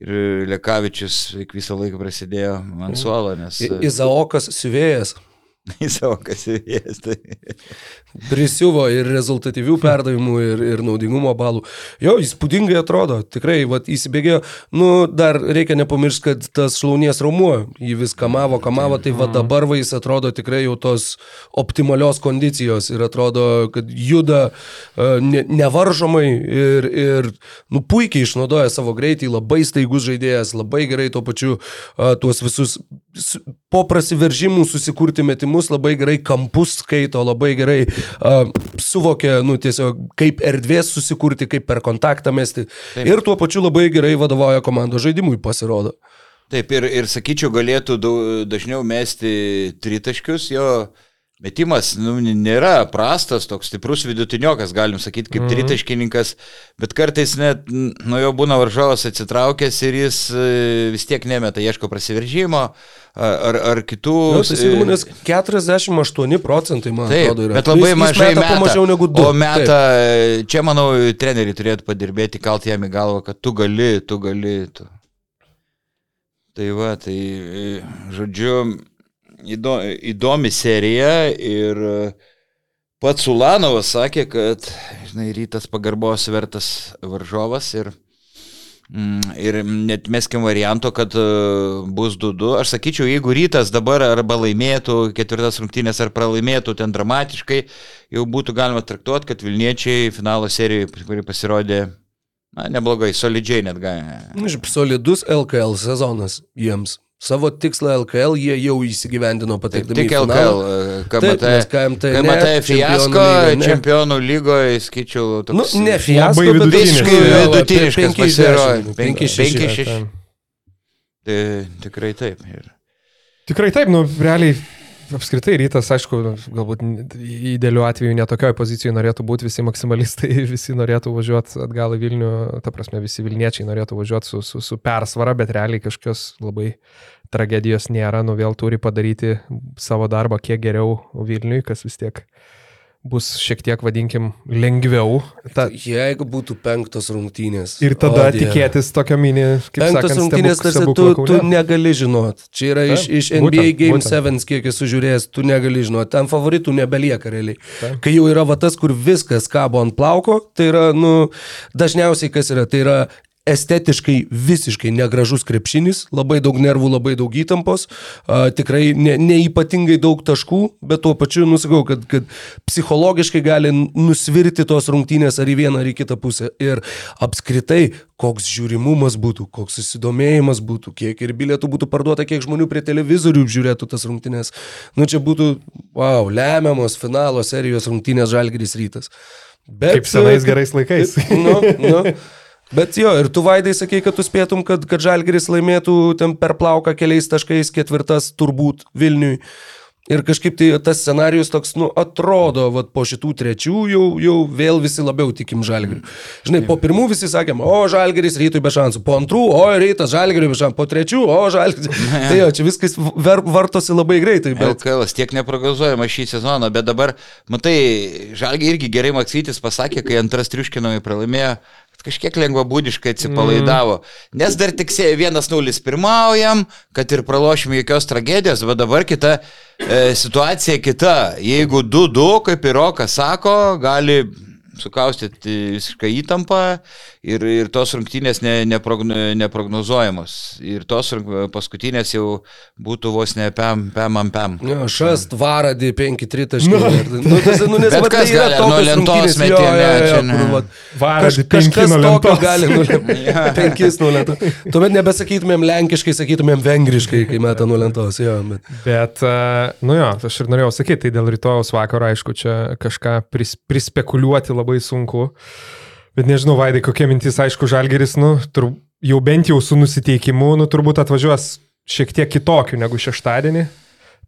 ir Lekavičius visą laiką prasidėjo ant suolo, nes Izaokas siuvėjas. į savo kasivės. Tai... Prisiuvo ir rezultatyvių perdavimų, ir, ir naudingumo balų. Jo, įspūdingai atrodo, tikrai, vat, įsibėgėjo. Nu, dar reikia nepamiršti, kad tas šlaunies raumuo, jį vis kamavo, kamavo, tai va dabar va jis atrodo tikrai jau tos optimalios kondicijos ir atrodo, kad juda uh, ne, nevaržomai ir, ir nu, puikiai išnaudoja savo greitį, labai staigus žaidėjas, labai gerai tuo pačiu uh, tuos visus po prasiveržimų susikurti metimus, labai gerai kampus skaito, labai gerai uh, suvokia, nu, tiesiog kaip erdvės susikurti, kaip per kontaktą mesti. Taip. Ir tuo pačiu labai gerai vadovauja komandos žaidimui, pasirodo. Taip, ir, ir sakyčiau, galėtų dažniau mesti tritaškius, jo metimas nu, nėra prastas, toks stiprus vidutiniokas, galim sakyti, kaip mm. tritaškininkas, bet kartais net nuo jo būna varžovas atsitraukęs ir jis e, vis tiek nemeta, ieško prasiveržimo ar, ar, kitų... Tas įmonės 48 procentai, man Taip, atrodo, yra. bet labai Jis- jis mažai meta meta. mažiau negu 2. O meta, čia manau, treneriai turėtų padirbėti, kalti jam į galvą, kad tu gali, tu gali. Tu. Tai va, tai e, žodžiu, įdomi serija ir e, pats Ulanovas sakė, kad, žinai, rytas pagarbos vertas varžovas ir Mm, Ir net meskim varianto, kad e, bus 2-2. Aš sakyčiau, jeigu rytas dabar arba laimėtų ketvirtas rungtynės ar pralaimėtų ten dramatiškai, jau būtų galima traktuoti, kad Vilniečiai finalo serijoje, kuri pasirodė, na, neblogai, solidžiai net gali. Šiaip Solidus LKL sezonas jiems. Savo tikslą LKL jie jau įsigyvendino Taip, patekdami tik į LKL, finalą. e, Taip, KMT, KMT ne, KMT Čempionų fiasko, čempionų lygoje, skaičiau, Nu, toks ne fiasko, bet visiškai vidutiniškas pasirodė. dešimt, Penki- penki iš penki šešių. iš šešių. Ten. Tai tikrai taip. Ir... Tikrai taip, nu, realiai, apskritai rytas, aišku, galbūt idealiu atveju netokioj pozicijoje norėtų būti visi maksimalistai, visi norėtų važiuoti atgal į Vilnių, ta prasme, visi Vilniečiai norėtų važiuoti su, su, su persvara, bet realiai kažkokios labai tragedijos nėra, nu vėl turi padaryti savo darbą kiek geriau Vilniui, kas vis tiek bus šiek tiek, vadinkim, lengviau. Ta, Jeigu būtų penktos rungtynės. ir tada o tikėtis tokio mini, kaip Penktos sakant, rungtynės, tarsi tu, stebuklo tu negali žinot. Čia yra iš, Taip, iš būtent, NBA Game būtent. 7, kiek esu žiūrėjęs, tu negali žinot. Ten favoritų nebelieka realiai. Kai jau yra va tas, kur viskas kabo ant plauko, tai yra, nu, dažniausiai kas yra, tai yra estetiškai visiškai negražus krepšinis, labai daug nervų, labai daug įtampos, a, tikrai ne, neipatingai daug taškų, bet tuo pačiu nusakau, kad, kad psichologiškai gali nusvirti tos rungtynės ar į vieną ar į kitą pusę. Ir apskritai, koks žiūrimumas būtų, koks susidomėjimas būtų, kiek ir bilietų būtų parduota, kiek žmonių prie televizorių žiūrėtų tas rungtynės. Nu čia būtų, wow, lemiamos finalo serijos rungtynės Žalgiris rytas. Bet, Kaip senais gerais laikais. nu, nu. Bet jo, ir tu vaidai sakei, kad tu spėtum, kad, kad Žalgeris laimėtų ten per plauką keliais taškais ketvirtas turbūt Vilniui. Ir kažkaip tai tas scenarius toks, nu, atrodo, vat, po šitų trečių jau, jau vėl visi labiau tikim Žalgeriu. Žinai, po pirmų visi sakėm, o Žalgeris rytui be šansų, po antrų, o rytas Žalgeriui be šansų, po trečių, o Žalgeris. tai jo, čia viskas ver, vartosi labai greitai, bet... LKL tiek neprognozuojama šį sezoną, bet dabar, matai, Žalgi irgi gerai Maksytis pasakė, kai antras triuškinamai pralaimėjo, kažkiek lengvabūdiškai atsipalaidavo. Nes dar tik 1-0 pirmaujam, kad ir pralošim jokios tragedijos, bet dabar kita e, situacija kita. Jeigu 2-2, kaip ir Rokas sako, gali sukaustyti visišką įtampą ir, ir tos rungtynės ne, neprogno, neprognozuojamos. Ir tos paskutinės jau būtų vos ne pem, pem, am, pem. Jo, šast varadį 5-3 taškai. Nu, tas, nu, nes Bet vat kas tai yra gali, nuo lentos rungtynės, jo, metė, jo, ne, jo, čia ne. kur, vat, Varadį Kaž, kažkas penki nuo tokio lentos. gali nulemti. Tuomet nebesakytumėm lenkiškai, sakytumėm vengriškai, kai meta nulentos. Jo, bet. Bet, nu jo, aš ir norėjau sakyti, tai dėl rytojaus vakaro, aišku, čia kažką pris, prispekuliuoti labai sunku. Bet nežinau, Vaidai, kokia mintis, aišku, Žalgeris, nu, tur, jau bent jau su nusiteikimu, nu, turbūt atvažiuos šiek tiek kitokiu negu šeštadienį.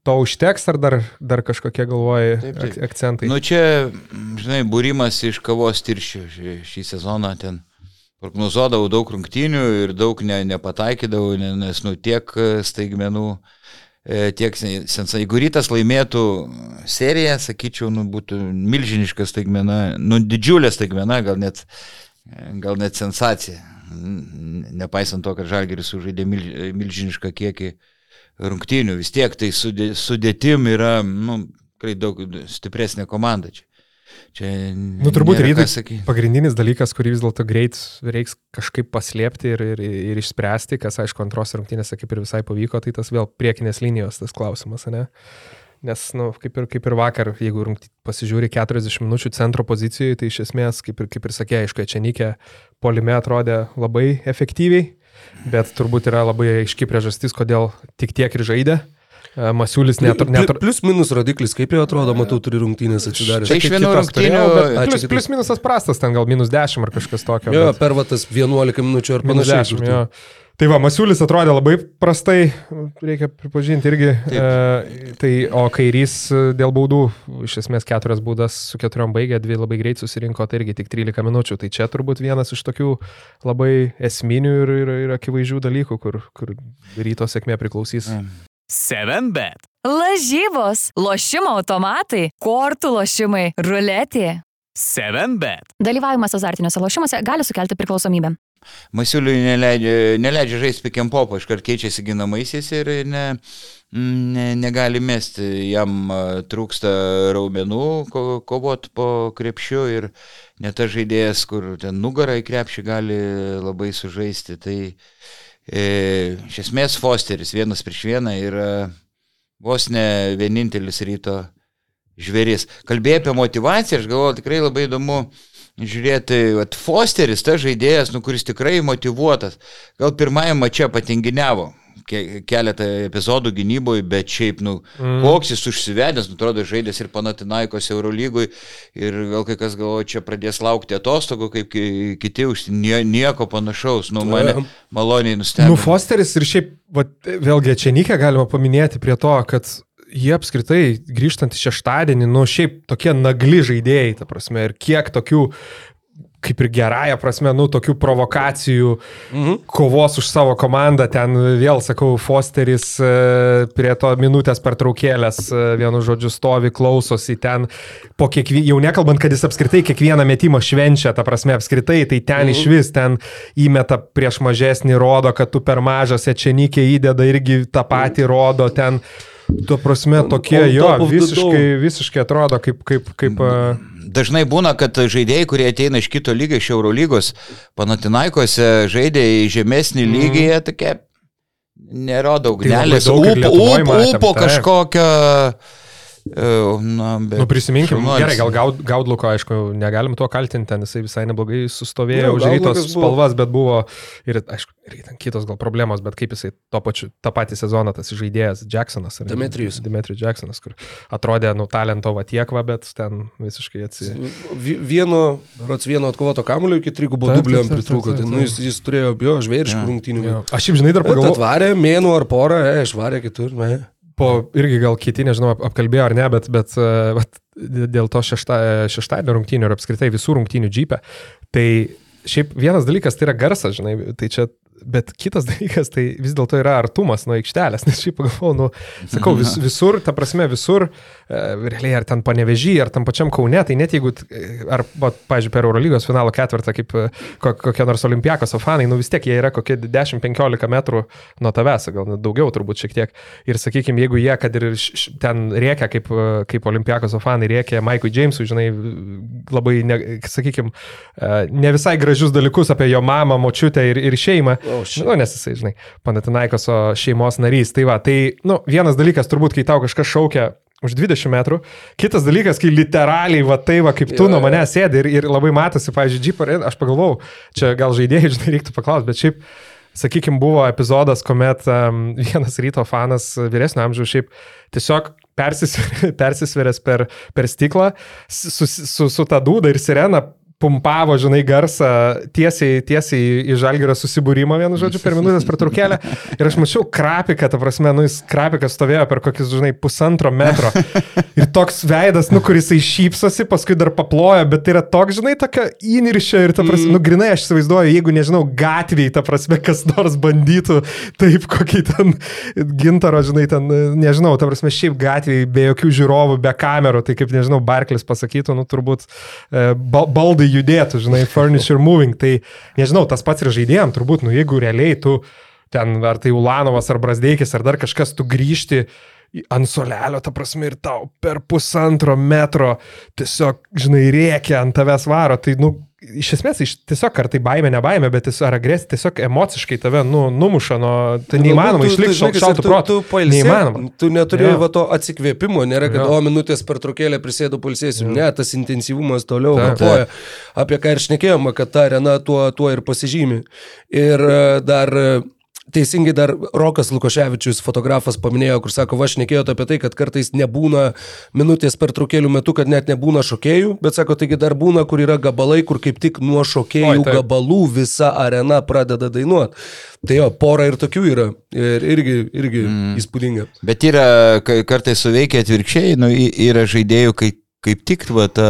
To užteks ar dar, dar kažkokie galvoji Taip, taip. ak- akcentai? Nu čia, žinai, būrimas iš kavos tirščių šį, šį sezoną ten. Prognozuodavau daug rungtynių ir daug ne, nepataikydavau, ne- nes, nu, tiek e, staigmenų, e, tiek sen- sensai. Jeigu rytas laimėtų seriją, sakyčiau, nu, būtų milžiniška staigmena, nu, didžiulė staigmena, gal net, e, gal net sensacija. Nepaisant to, kad Žalgeris sužaidė mil, milžinišką kiekį rungtynių, vis tiek tai sudė, sudėtim yra, nu, daug stipresnė komanda čia. Čia Nu, turbūt ką rytai sakyt. pagrindinis dalykas, kurį vis dėlto greit reiks kažkaip paslėpti ir, ir, ir išspręsti, kas aišku antros rungtynėse kaip ir visai pavyko, tai tas vėl priekinės linijos tas klausimas, ne? Nes, na, nu, kaip, ir, kaip ir vakar, jeigu rungty, pasižiūri 40 minučių centro pozicijoje, tai iš esmės, kaip ir, kaip ir sakė, aišku, čia Nikė polime atrodė labai efektyviai, bet turbūt yra labai aiški priežastis, kodėl tik tiek ir žaidė. E, Masiulis net... net Pli- Plius minus rodiklis, kaip jau atrodo, matau, turi rungtynės atsidaręs. Čia iš Ai, čia Plius, plius minusas prastas, ten gal minus 10 ar kažkas tokio. Jo, bet- per va tas 11 minučių ar Minus panašiai. 10, jo. Tai va, Masiulis atrodė labai prastai, reikia pripažinti irgi. Taip. E, tai, o kairys e, dėl baudų, iš esmės keturias baudas su keturiom baigė, dvi labai greit susirinko, tai irgi tik 13 minučių. Tai čia turbūt vienas iš tokių labai esminių ir, ir, ir akivaizdžių dalykų, kur, kur ryto sėkmė priklausys. 7bet. Lažybos, lošimo automatai, kortų lošimai, ruletė. 7bet. Dalyvavimas azartiniuose lošimuose gali sukelti priklausomybę. Masiuliui neleidžia, neleidžia žaisti pick and pop, iškart keičiasi ginamaisiais ir ne, ne, negali mesti, jam trūksta raumenų ko, kovot po krepšiu ir net tas žaidėjas, kur ten nugarą į krepšį gali labai sužaisti. Tai iš esmės Fosteris vienas prieš vieną yra vos ne vienintelis ryto žvėris. Kalbėjai apie motivaciją, aš galvoju, tikrai labai įdomu žiūrėti, vat, Fosteris, tas žaidėjas, nu, kuris tikrai motivuotas, gal pirmajame mače patinginiavo keletą epizodų gynyboje, bet šiaip, nu, mm. koks jis užsivedęs, nu, atrodo, žaidęs ir Panatinaikos Eurolygui ir gal kai kas galvoja, čia pradės laukti atostogų, kaip ki- kiti, už nie, nieko panašaus, nu, mane maloniai nustebino. Nu, Fosteris ir šiaip, vat, vėlgi, čia Nikę galima paminėti prie to, kad jie apskritai grįžtant į šeštadienį, nu, šiaip tokie nagli žaidėjai, ta prasme, ir kiek tokių kaip ir gerąją prasme, nu, tokių provokacijų, Mhm. kovos už savo komandą, ten vėl, sakau, Fosteris e, prie to minutės pertraukėlės, e, vienu žodžiu, stovi, klausosi ten, po kiekvieną, jau nekalbant, kad jis apskritai kiekvieną metimą švenčia, ta prasme, apskritai, tai ten iš vis, ten įmeta prieš mažesnį, rodo, kad tu per mažas, ečenikė įdeda irgi tą patį rodo, ten, tuo prasme, tokie, jo, visiškai, visiškai atrodo kaip, kaip, kaip, e, Dažnai būna, kad žaidėjai, kurie ateina iš kito lygio, iš Eurolygos, Panatinaikose žaidė į žemesnį lygį, jie tokie. Tai ugnelės, daug ir ūpo, Lietuvoj ūpo, matėm, ūpo taip. E, Na, bet Nu, prisiminkim, šaunuolis. gerai, gal gaud, Gaudluko, aišku, negalim tuo kaltinti, ten jisai visai neblogai sustovėjo Nu, už rytos Gaudlukas buvo- spalvas, bet buvo ir, aišku, ir ten kitos gal problemos, bet kaip jisai to pačiu, tą patį sezoną tas žaidėjas Jacksonas. Demetrijus. Demetrijus Jacksonas, kur atrodė, nu, talento va tiek va, bet ten visiškai atsi... Vi- Vieno, rods vieno atkovoto kamulio iki trigubo dublio taip, pritrūko. Tai, nu, jis, jis turėjo jo žvėriškų rungtynių. Jo. Aš šiaip, žinai, dar pagalvojau, atvarė mėnų ar porą, e, išvarė kitur. Ne. Po irgi gal kiti, nežinau, ap- apkalbėjo ar ne, bet, bet vat, dėl to šešta, šeštadienio rungtynių ir apskritai visų rungtynių džipę. Tai šiaip vienas dalykas tai yra garsas, žinai, tai čia, bet kitas dalykas tai vis dėlto yra artumas nuo aikštelės, nes šiaip pagalvoju, nu, sakau, vis, visur, ta prasme, visur, e, realiai ar ten panevežį, ar tam pačiam kaune, tai net jeigu, e, ar, pažiūrėjau, per Eurolygos finalo ketvirtą, kaip e, ko- kokie nors olimpiakos fanai, nu vis tiek jie yra kokie 10-15 metrų nuo tavęs, gal net daugiau turbūt šiek tiek. Ir sakykime, jeigu jie, kad ir ten rėkia, kaip, kaip olimpiakos fanai rėkia Maikui Jamesui, žinai, labai, sakykime, ne visai gražius dalykus apie jo mamą, močiutę ir, ir šeimą. O, shit. nu, nes jisai, žinai, Panatinaikoso šeimos narys. Tai va, tai, nu, vienas dalykas turbūt, kai tau kažkas šaukia už 20 metrų. Kitas dalykas, kai literaliai, va tai va, kaip tu Jo, nuo manęs sėdi ir, ir labai matosi, pavyzdžiui, Jeep, aš pagalvojau, čia gal žaidėjai, žinai, reiktų paklausti, bet šiaip, sakykime, buvo epizodas, kuomet um, vienas ryto fanas, vyresnio amžiaus, šiaip tiesiog persisver- persisveręs per, per stiklą, su, su, su, su ta dūda ir sirena pumpavo, žinai, garsą tiesiai, tiesiai į žalgyrą susibūrimą, vienu žodžiu, per minutės pertraukėlę. Ir aš mačiau krapiką, ta prasme, nu, jis krapikas stovėjo per kokius, žinai, pusantro metro. Ir toks veidas, nu, kuris jisai šypsosi, paskui dar paploja, bet tai yra toks, žinai, tokia įniršio ir, ta prasme, nu, grinai aš įsivaizduoju, jeigu, nežinau, gatviai, ta prasme, kas nors bandytų taip kokį ten gintaro, žinai, ten, nežinau, ta prasme, šiaip gatviai, be jokių žiūrovų, be kamerų, tai kaip, nežinau, Barklis pasakytų, nu, turbūt e, ba- baldai judėtų, žinai, furniture moving, tai, nežinau, tas pats ir žaidėjim, turbūt, nu, jeigu realiai tu ten, ar tai Ulanovas, ar Brasdeikis, ar dar kažkas, tu grįžti ant solelio, ta prasme, ir tau per pusantro metro tiesiog, žinai, rėkia ant tavęs varo, tai, nu, iš esmės, iš, tiesiog ar tai baime, ne baime, bet jis, ar agresija tiesiog emociškai tave, nu, numuša nuo, tai neįmanoma išlikti šal, šaltų Tu, protų. tu pailsėk, Neįmanoma. Tu neturi Jo. va to atsikvėpimo, nėra, kad Jo. o minutės per trukėlę prisėdu pulsėsiu. Ne, tas intensyvumas toliau vapoja. Apie ką ir šnekėjome, kad ta arena tuo, tuo ir pasižymi. Ir e, dar e, Teisingai dar Rokas Lukoševičius, fotografas, paminėjo, kur sako, va, aš nekėjau apie tai, kad kartais nebūna minutės per trukėlių metu, kad net nebūna šokėjų, bet sako, taigi dar būna, kur yra gabalai, kur kaip tik nuo šokėjų Oi, taip. gabalų visa arena pradeda dainuoti. Tai jo, pora ir tokių yra. Ir irgi, irgi mm. įspūdinga. Bet yra, kartais suveikia atvirkščiai, nu, yra žaidėjų, kai kaip tik va, ta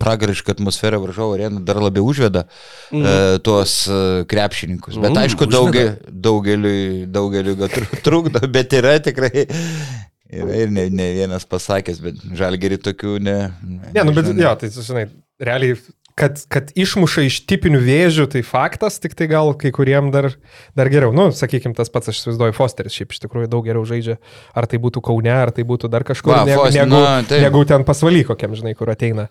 pragariška atmosfera varžovo arenų dar labiau užveda mm. uh, tuos uh, krepšininkus. Bet Mm, aišku, užveda. dauge, daugeliui, daugeliui gal tru- trukdo, bet yra tikrai. Yra ir ne, ne vienas pasakęs, bet žalgerį tokių ne. Ne, nu, bet, jo, tai, žinai, realiai, kad, kad išmuša iš tipinių vėžių, tai faktas, tik tai gal kai kuriem dar, dar geriau. Nu, sakykime, tas pats, aš įsivaizduoju, Fosteris šiaip iš tikrųjų daug geriau žaidžia. Ar tai būtų Kaune, ar tai būtų dar kažkur, Va, negu, Foster- negu, na, taip. negu ten pasvaly kokiam, žinai, kur ateina.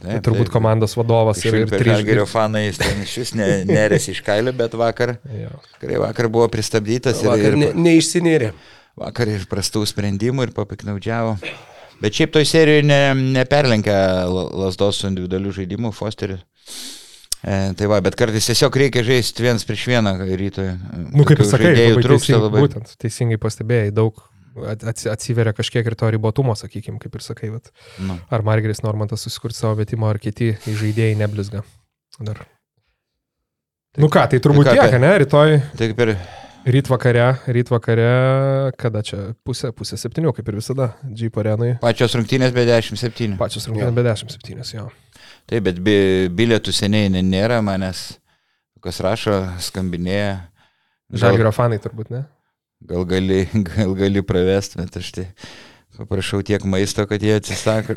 Tai Taip, turbūt taip. komandos vadovas ir, ir trys. Žalgerio fanai jis ten iš vis ne, nerės iš kailio, bet vakar, tikrai vakar buvo pristabdytas ir, Vakar ir ne, neišsinėrė. vakar ir prastų sprendimų ir papiknaudžiavo. Bet šiaip toj serijoje ne, neperlenkia La- lasdos su individualiu žaidimu Fosteris. E, tai va, bet kartais tiesiog reikia žaisti vienas prieš vieną rytoj. Nu, kaip ir sakai, teisingai, labai. būtent, teisingai pastebėjai, daug at- atsi- atsiveria kažkiek ir to ribotumo, sakykime, kaip ir sakai, vat, Nu. ar Margeris Normantas susikurt savo metimo, ar kiti žaidėjai neblizga. Dar. Nu ką, tai turbūt ką, tiek, tai- ne, rytoj. Tai kaip ir Ryt vakare, ryt vakare, kada čia pusė, pusė septynių, kaip ir visada, Jeep arenui. Pačios rungtynės be 17. Pačios rungtynės be 17, jo. Taip, bet bi- bilietų seniai nėra manęs, kas rašo, skambinėja. Gal, Žalgirio fanai turbūt, ne? gal, gali, gal gali pravesti, bet aš tai paprašau tiek maisto, kad jie atsisako.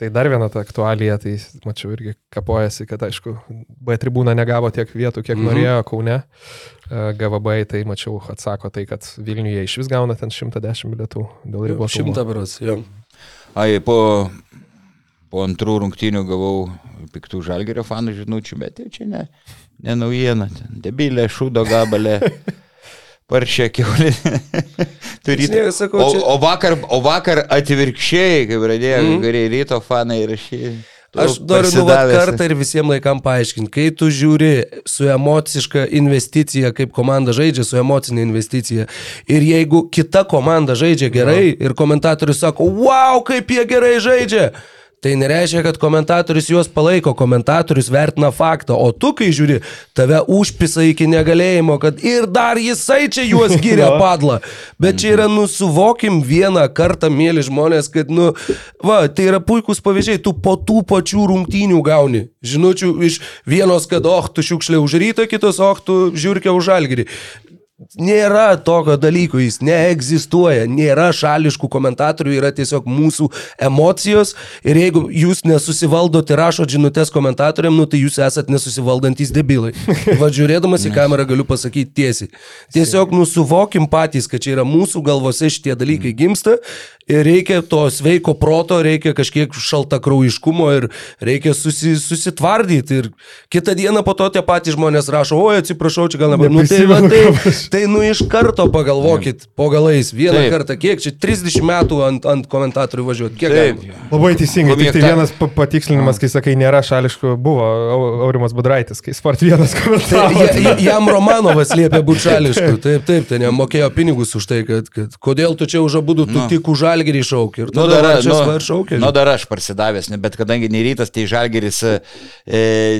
Tai dar viena ta aktualija, tai mačiau irgi kapojasi, kad aišku, B tribūna negavo tiek vietų, kiek Mhm. norėjo Kaune. E, GVB, tai mačiau, atsako tai, kad Vilniuje iš vis gauna ten 110 bilietų dėl ribos. Šimtą beras, jo. Ai, po, po antrų rungtynių gavau piktų žalgerio fanų žinučių, bet jau čia ne, ne naujiena. ten Debilė, šūdo gabalė, paršė kiaulė. Turi Žinai, sakau, O, o, vakar, o vakar atvirkščiai, kai pradėjo Mhm. mm. geriai ryto fanai rašyti. Aš noriu nu kartą ir visiems laikam paaiškinti, kai tu žiūri su emociška investicija, kaip komanda žaidžia, su emocinė investicija, ir jeigu kita komanda žaidžia gerai ir komentatorius sako, wow, kaip jie gerai žaidžia, tai nereiškia, kad komentatorius juos palaiko, komentatorius vertina faktą, o tu, kai žiūri, tave užpisa iki negalėjimo, kad ir dar jisai čia juos giria padla. Bet čia yra, nu, suvokim vieną kartą, mėly žmonės, kad, nu, va, tai yra puikūs pavyzdžiai, tu po tų pačių rungtynių gauni. Žinučių iš vienos, kad, oh, tu šiukšlė už rytą, kitos, oh, tu žiūrkė už žalgirį. Nėra tokio dalyko, jis neegzistuoja, nėra šališkų komentatorių, yra tiesiog mūsų emocijos ir jeigu jūs nesusivaldot ir rašot žinutės komentatoriam, nu tai jūs esat nesusivaldantis debilai. Va žiūrėdamas į kamerą galiu pasakyti tiesiai. Tiesiog nusuvokim patys, kad čia yra mūsų galvose šitie dalykai gimsta ir reikia to sveiko proto, reikia kažkiek šaltakraujiškumo ir reikia susi, susitvardyti. Ir kitą dieną po to tie patys žmonės rašo, oi atsiprašau, čia gal nebuvo. Nu, tai, va, tai, tai nu iš karto pagalvokit po galais vieną Taip. Kartą, kiek čia 30 metų ant, ant komentatorių važiuoti. Kiek Taip. Labai teisingai. Tik tai vienas pa- patikslinimas, kai sakai, nėra šališkų, buvo Au- Aurimas Budraitis, kai Sport vienas komentavo. Ja- ja- Jam Romanovas liepė būti šališku. Taip, taip, ten jam mokėjo pinigus už tai, kad, kad kodėl tu čia už abu, tu Nu. tik už žalgerį šauki. Ir Nu, tada dar, nu, šaukia. nu, dar aš parsidavęs, ne, bet kadangi nei rytas, tai žalgeris e,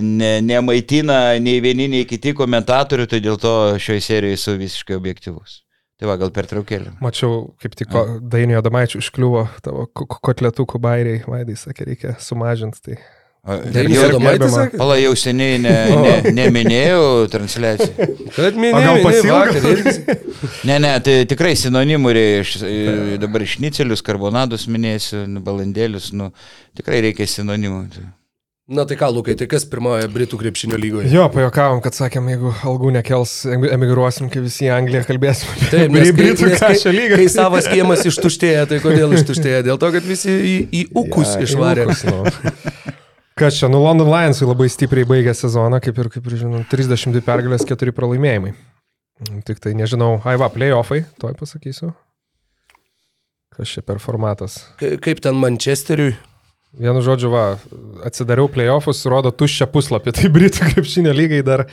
ne, nemaitina nei vieni, nei kiti komentatorių, tai dėl to šioje serijoje esu visiškai objektivus. Tai va, gal per traukėlį. Mačiau, kaip tik Dainio Damaičių užkliuvo tavo ko- ko- kotletukų bairiai, Vaidai sakė, reikia sumažinti. Tai. Jau, Adomaitis sakė? pala, jau seniai ne, ne, neminėjau transliaciją. Kad minėjau, vakar. irgi. Ne, ne, tai tikrai sinonimų reikia. Dabar šnicelius, karbonadus minėsiu, nu, balandėlius, nu, tikrai reikia sinonimų. Na tai ką, Lukai, tai kas pirmoje Britų krepšinio lygoje? Jo, pajokavom, kad sakėm, jeigu algų nekels, emi- emigruosim, kai visi į Angliją kalbėsim. Taip, nes, kai, Britų kažką lygą. kai savas kiemas ištuštėja, tai kodėl ištuštėja? Dėl to, kad visi į, į ukus ja, išvarė. Nu. Kas čia, nu London Lionsai labai stipriai baigė sezoną, kaip ir, kaip ir žinom, 32 pergalės, 4 pralaimėjimai. Tik tai nežinau, ai va, playoffai, toj pasakysiu. Kas čia per formatas? Ka- Kaip ten Manchesteriui? Vienu žodžiu, va, atsidariau playoffus, rodo tuščią puslapį, tai Britų krepšinio lygai dar,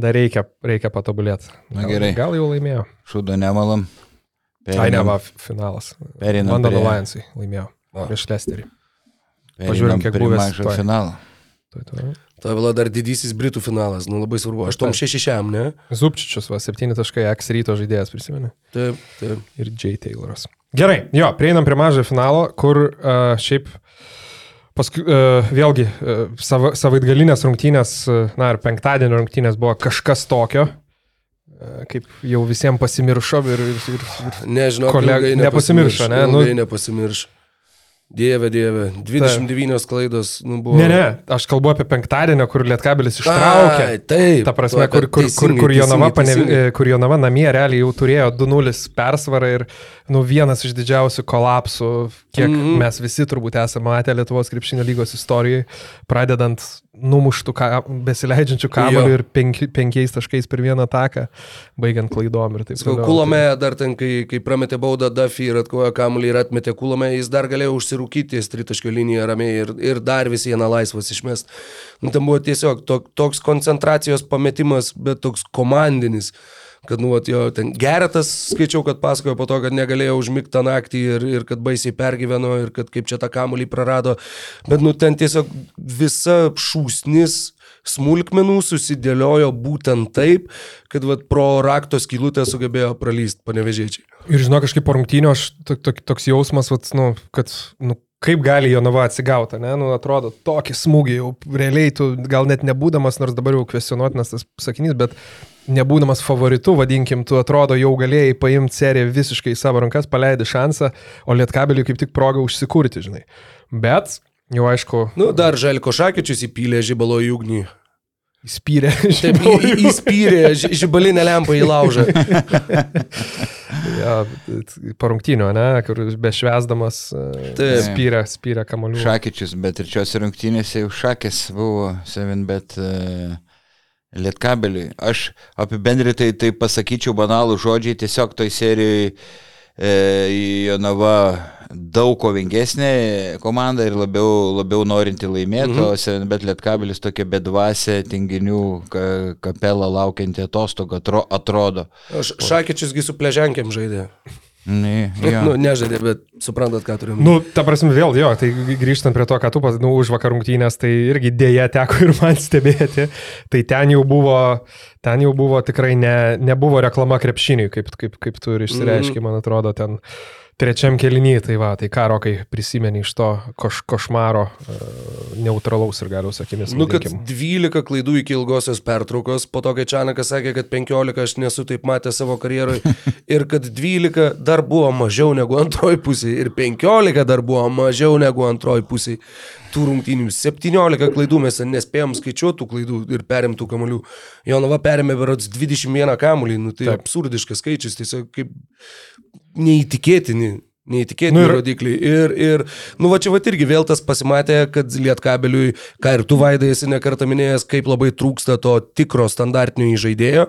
dar reikia, reikia patobulėti. Na gerai. Gal jau laimėjo. Šūdo nemalam. Ai, ne, va, finalas. Pereinam London prie- Lionsai laimėjo. Va. Prieš Lesterį. Pažiūrėjom, kiek prie buvęs mažo finalo. Tuoj, tuoj. Tai buvo dar didysis Britų finalas, nu labai svarbu. 8-6, ne? Zupčičius, va, 7 taškai, X ryto žaidėjas prisimeni. Taip, taip. ir J. Tayloras. Gerai, jo, prieinam prie mažojo finalo, kur uh, šiaip paskui uh, vėlgi uh, sava, savaitgalinės rungtynės, uh, na ir penktadienio rungtynės buvo kažkas tokio, uh, kaip jau visiems pasimiršo ir, ir, ir, ir Nežinau, Kolega- nepasimiršo, ne? Nu- Ilgai nepasimirš. Dieve, dieve. 29 klaidos, nu buvo. Ne, ne, aš kalbu apie penktadienio, kur Lietkabelis ištraukė. Ai, Taip. Ta prasme, kur, kur, kur, teisingai, kur, Jonava, teisingai, pane, teisingai. kur Jonava namie realiai jau turėjo 2-0 persvarą ir nu, vienas iš didžiausių kolapsų, kiek mm. -hmm. mes visi turbūt esame matę Lietuvos krepšinio lygos istorijoje, pradedant numuštų, ka, besileidžiančių kamuolių Jo. ir penki, penkiais taškais per vieną ataką, baigiant klaidom ir taip toliau. Kulome dar ten, kai, kai prametė baudą Duffy ir atkojo kamuolį ir atmetė Kulome, jis dar galėjo užsirūkyti ties tritaškio liniją ramiai ir, ir dar vis vieną laisvas išmest. Nu, ten buvo tiesiog to, toks koncentracijos pametimas, bet toks komandinis. Kad, nu, jo, ten geretas, skaičiau, kad pasakojo po to, kad negalėjo užmigti tą naktį ir, ir kad baisiai pergyveno ir kad kaip čia tą kamuolį prarado. Bet, nu, ten tiesiog visa šūsnis smulkmenų susidėliojo būtent taip, kad vat, pro rakto skylutę sugebėjo pralysti panevežėčiai. Ir žinau, kažkaip po rungtynio aš to, to, toks jausmas, vat, nu, kad nu, kaip gali Jonava atsigauti, ne? Nu, atrodo, tokį smūgį jau realiai tu gal net nebūdamas, nors dabar jau kvestionuotinas tas sakinys, bet nebūdamas favoritu, vadinkim, tu atrodo jau galėjai paimti seriją visiškai į savo rankas, paleidai šansą, o lietkabeliui kaip tik proga užsikurti, žinai. Bet jau aišku, Nu, dar Želko Šakyčius įpylė žibalo į ugnį. įspyrė. Taip, į- įspyrė ži- žibalinę lempą į laužą. ja, parungtinio, ne, kur bešvesdamas Taip. spyrė, spyrė kamolių. Šakyčius, bet trečiose rungtynėse jau šakės buvo 7, bet uh, lietkabeliui. Aš apibendritai tai pasakyčiau banalų žodžiai, tiesiog toj serijai e, Jonava daug kovingesnė komanda ir labiau, labiau norinti laimėti, mhm. o 7, bet lietkabelis tokia bedvasė, tinginių ka, kapela laukianti atostogų atro, atrodo. Aš Šakyčiusgi su pleženkiam žaidė. Ne, Nu, jo. nežaidė, bet suprantat, ką turim. Nu, ta prasme, vėl jo, tai grįžtant prie to, ką tu nu, už vakar rungtynės, tai irgi dėja teko ir man stebėti. Tai ten jau buvo, ten jau buvo tikrai ne, nebuvo reklama krepšiniui, kaip, kaip, kaip tu ir išsireiškiai, man atrodo, ten trečiam kelnyje, tai va, tai ką rokai prisimeni iš to koš, košmaro e, neutralaus ir galiaus akimis. Nu, kad vadinkim. 12 klaidų iki ilgosios pertraukos, po to, kai Čianakas sakė, kad 15 aš nesu taip matęs savo karjeroje ir kad 12 dar buvo mažiau negu antroji pusė ir 15 dar buvo mažiau negu antroji pusė tų rungtynių. 17 klaidų mes nespėjom skaičiuotų klaidų ir perimtų kamolių. Jonava perėmė berods 21 kamolį, nu, tai Taip. absurdiškas skaičius, tiesiog kaip neįtikėtini. Neįtikėtini Nu ir- rodikliai. Ir, ir, nu va čia va irgi vėl tas pasimatė, kad lietkabeliui, ką ir tu vaidai esi nekartą minėjęs, kaip labai trūksta to tikro standartinio įžaidėjo.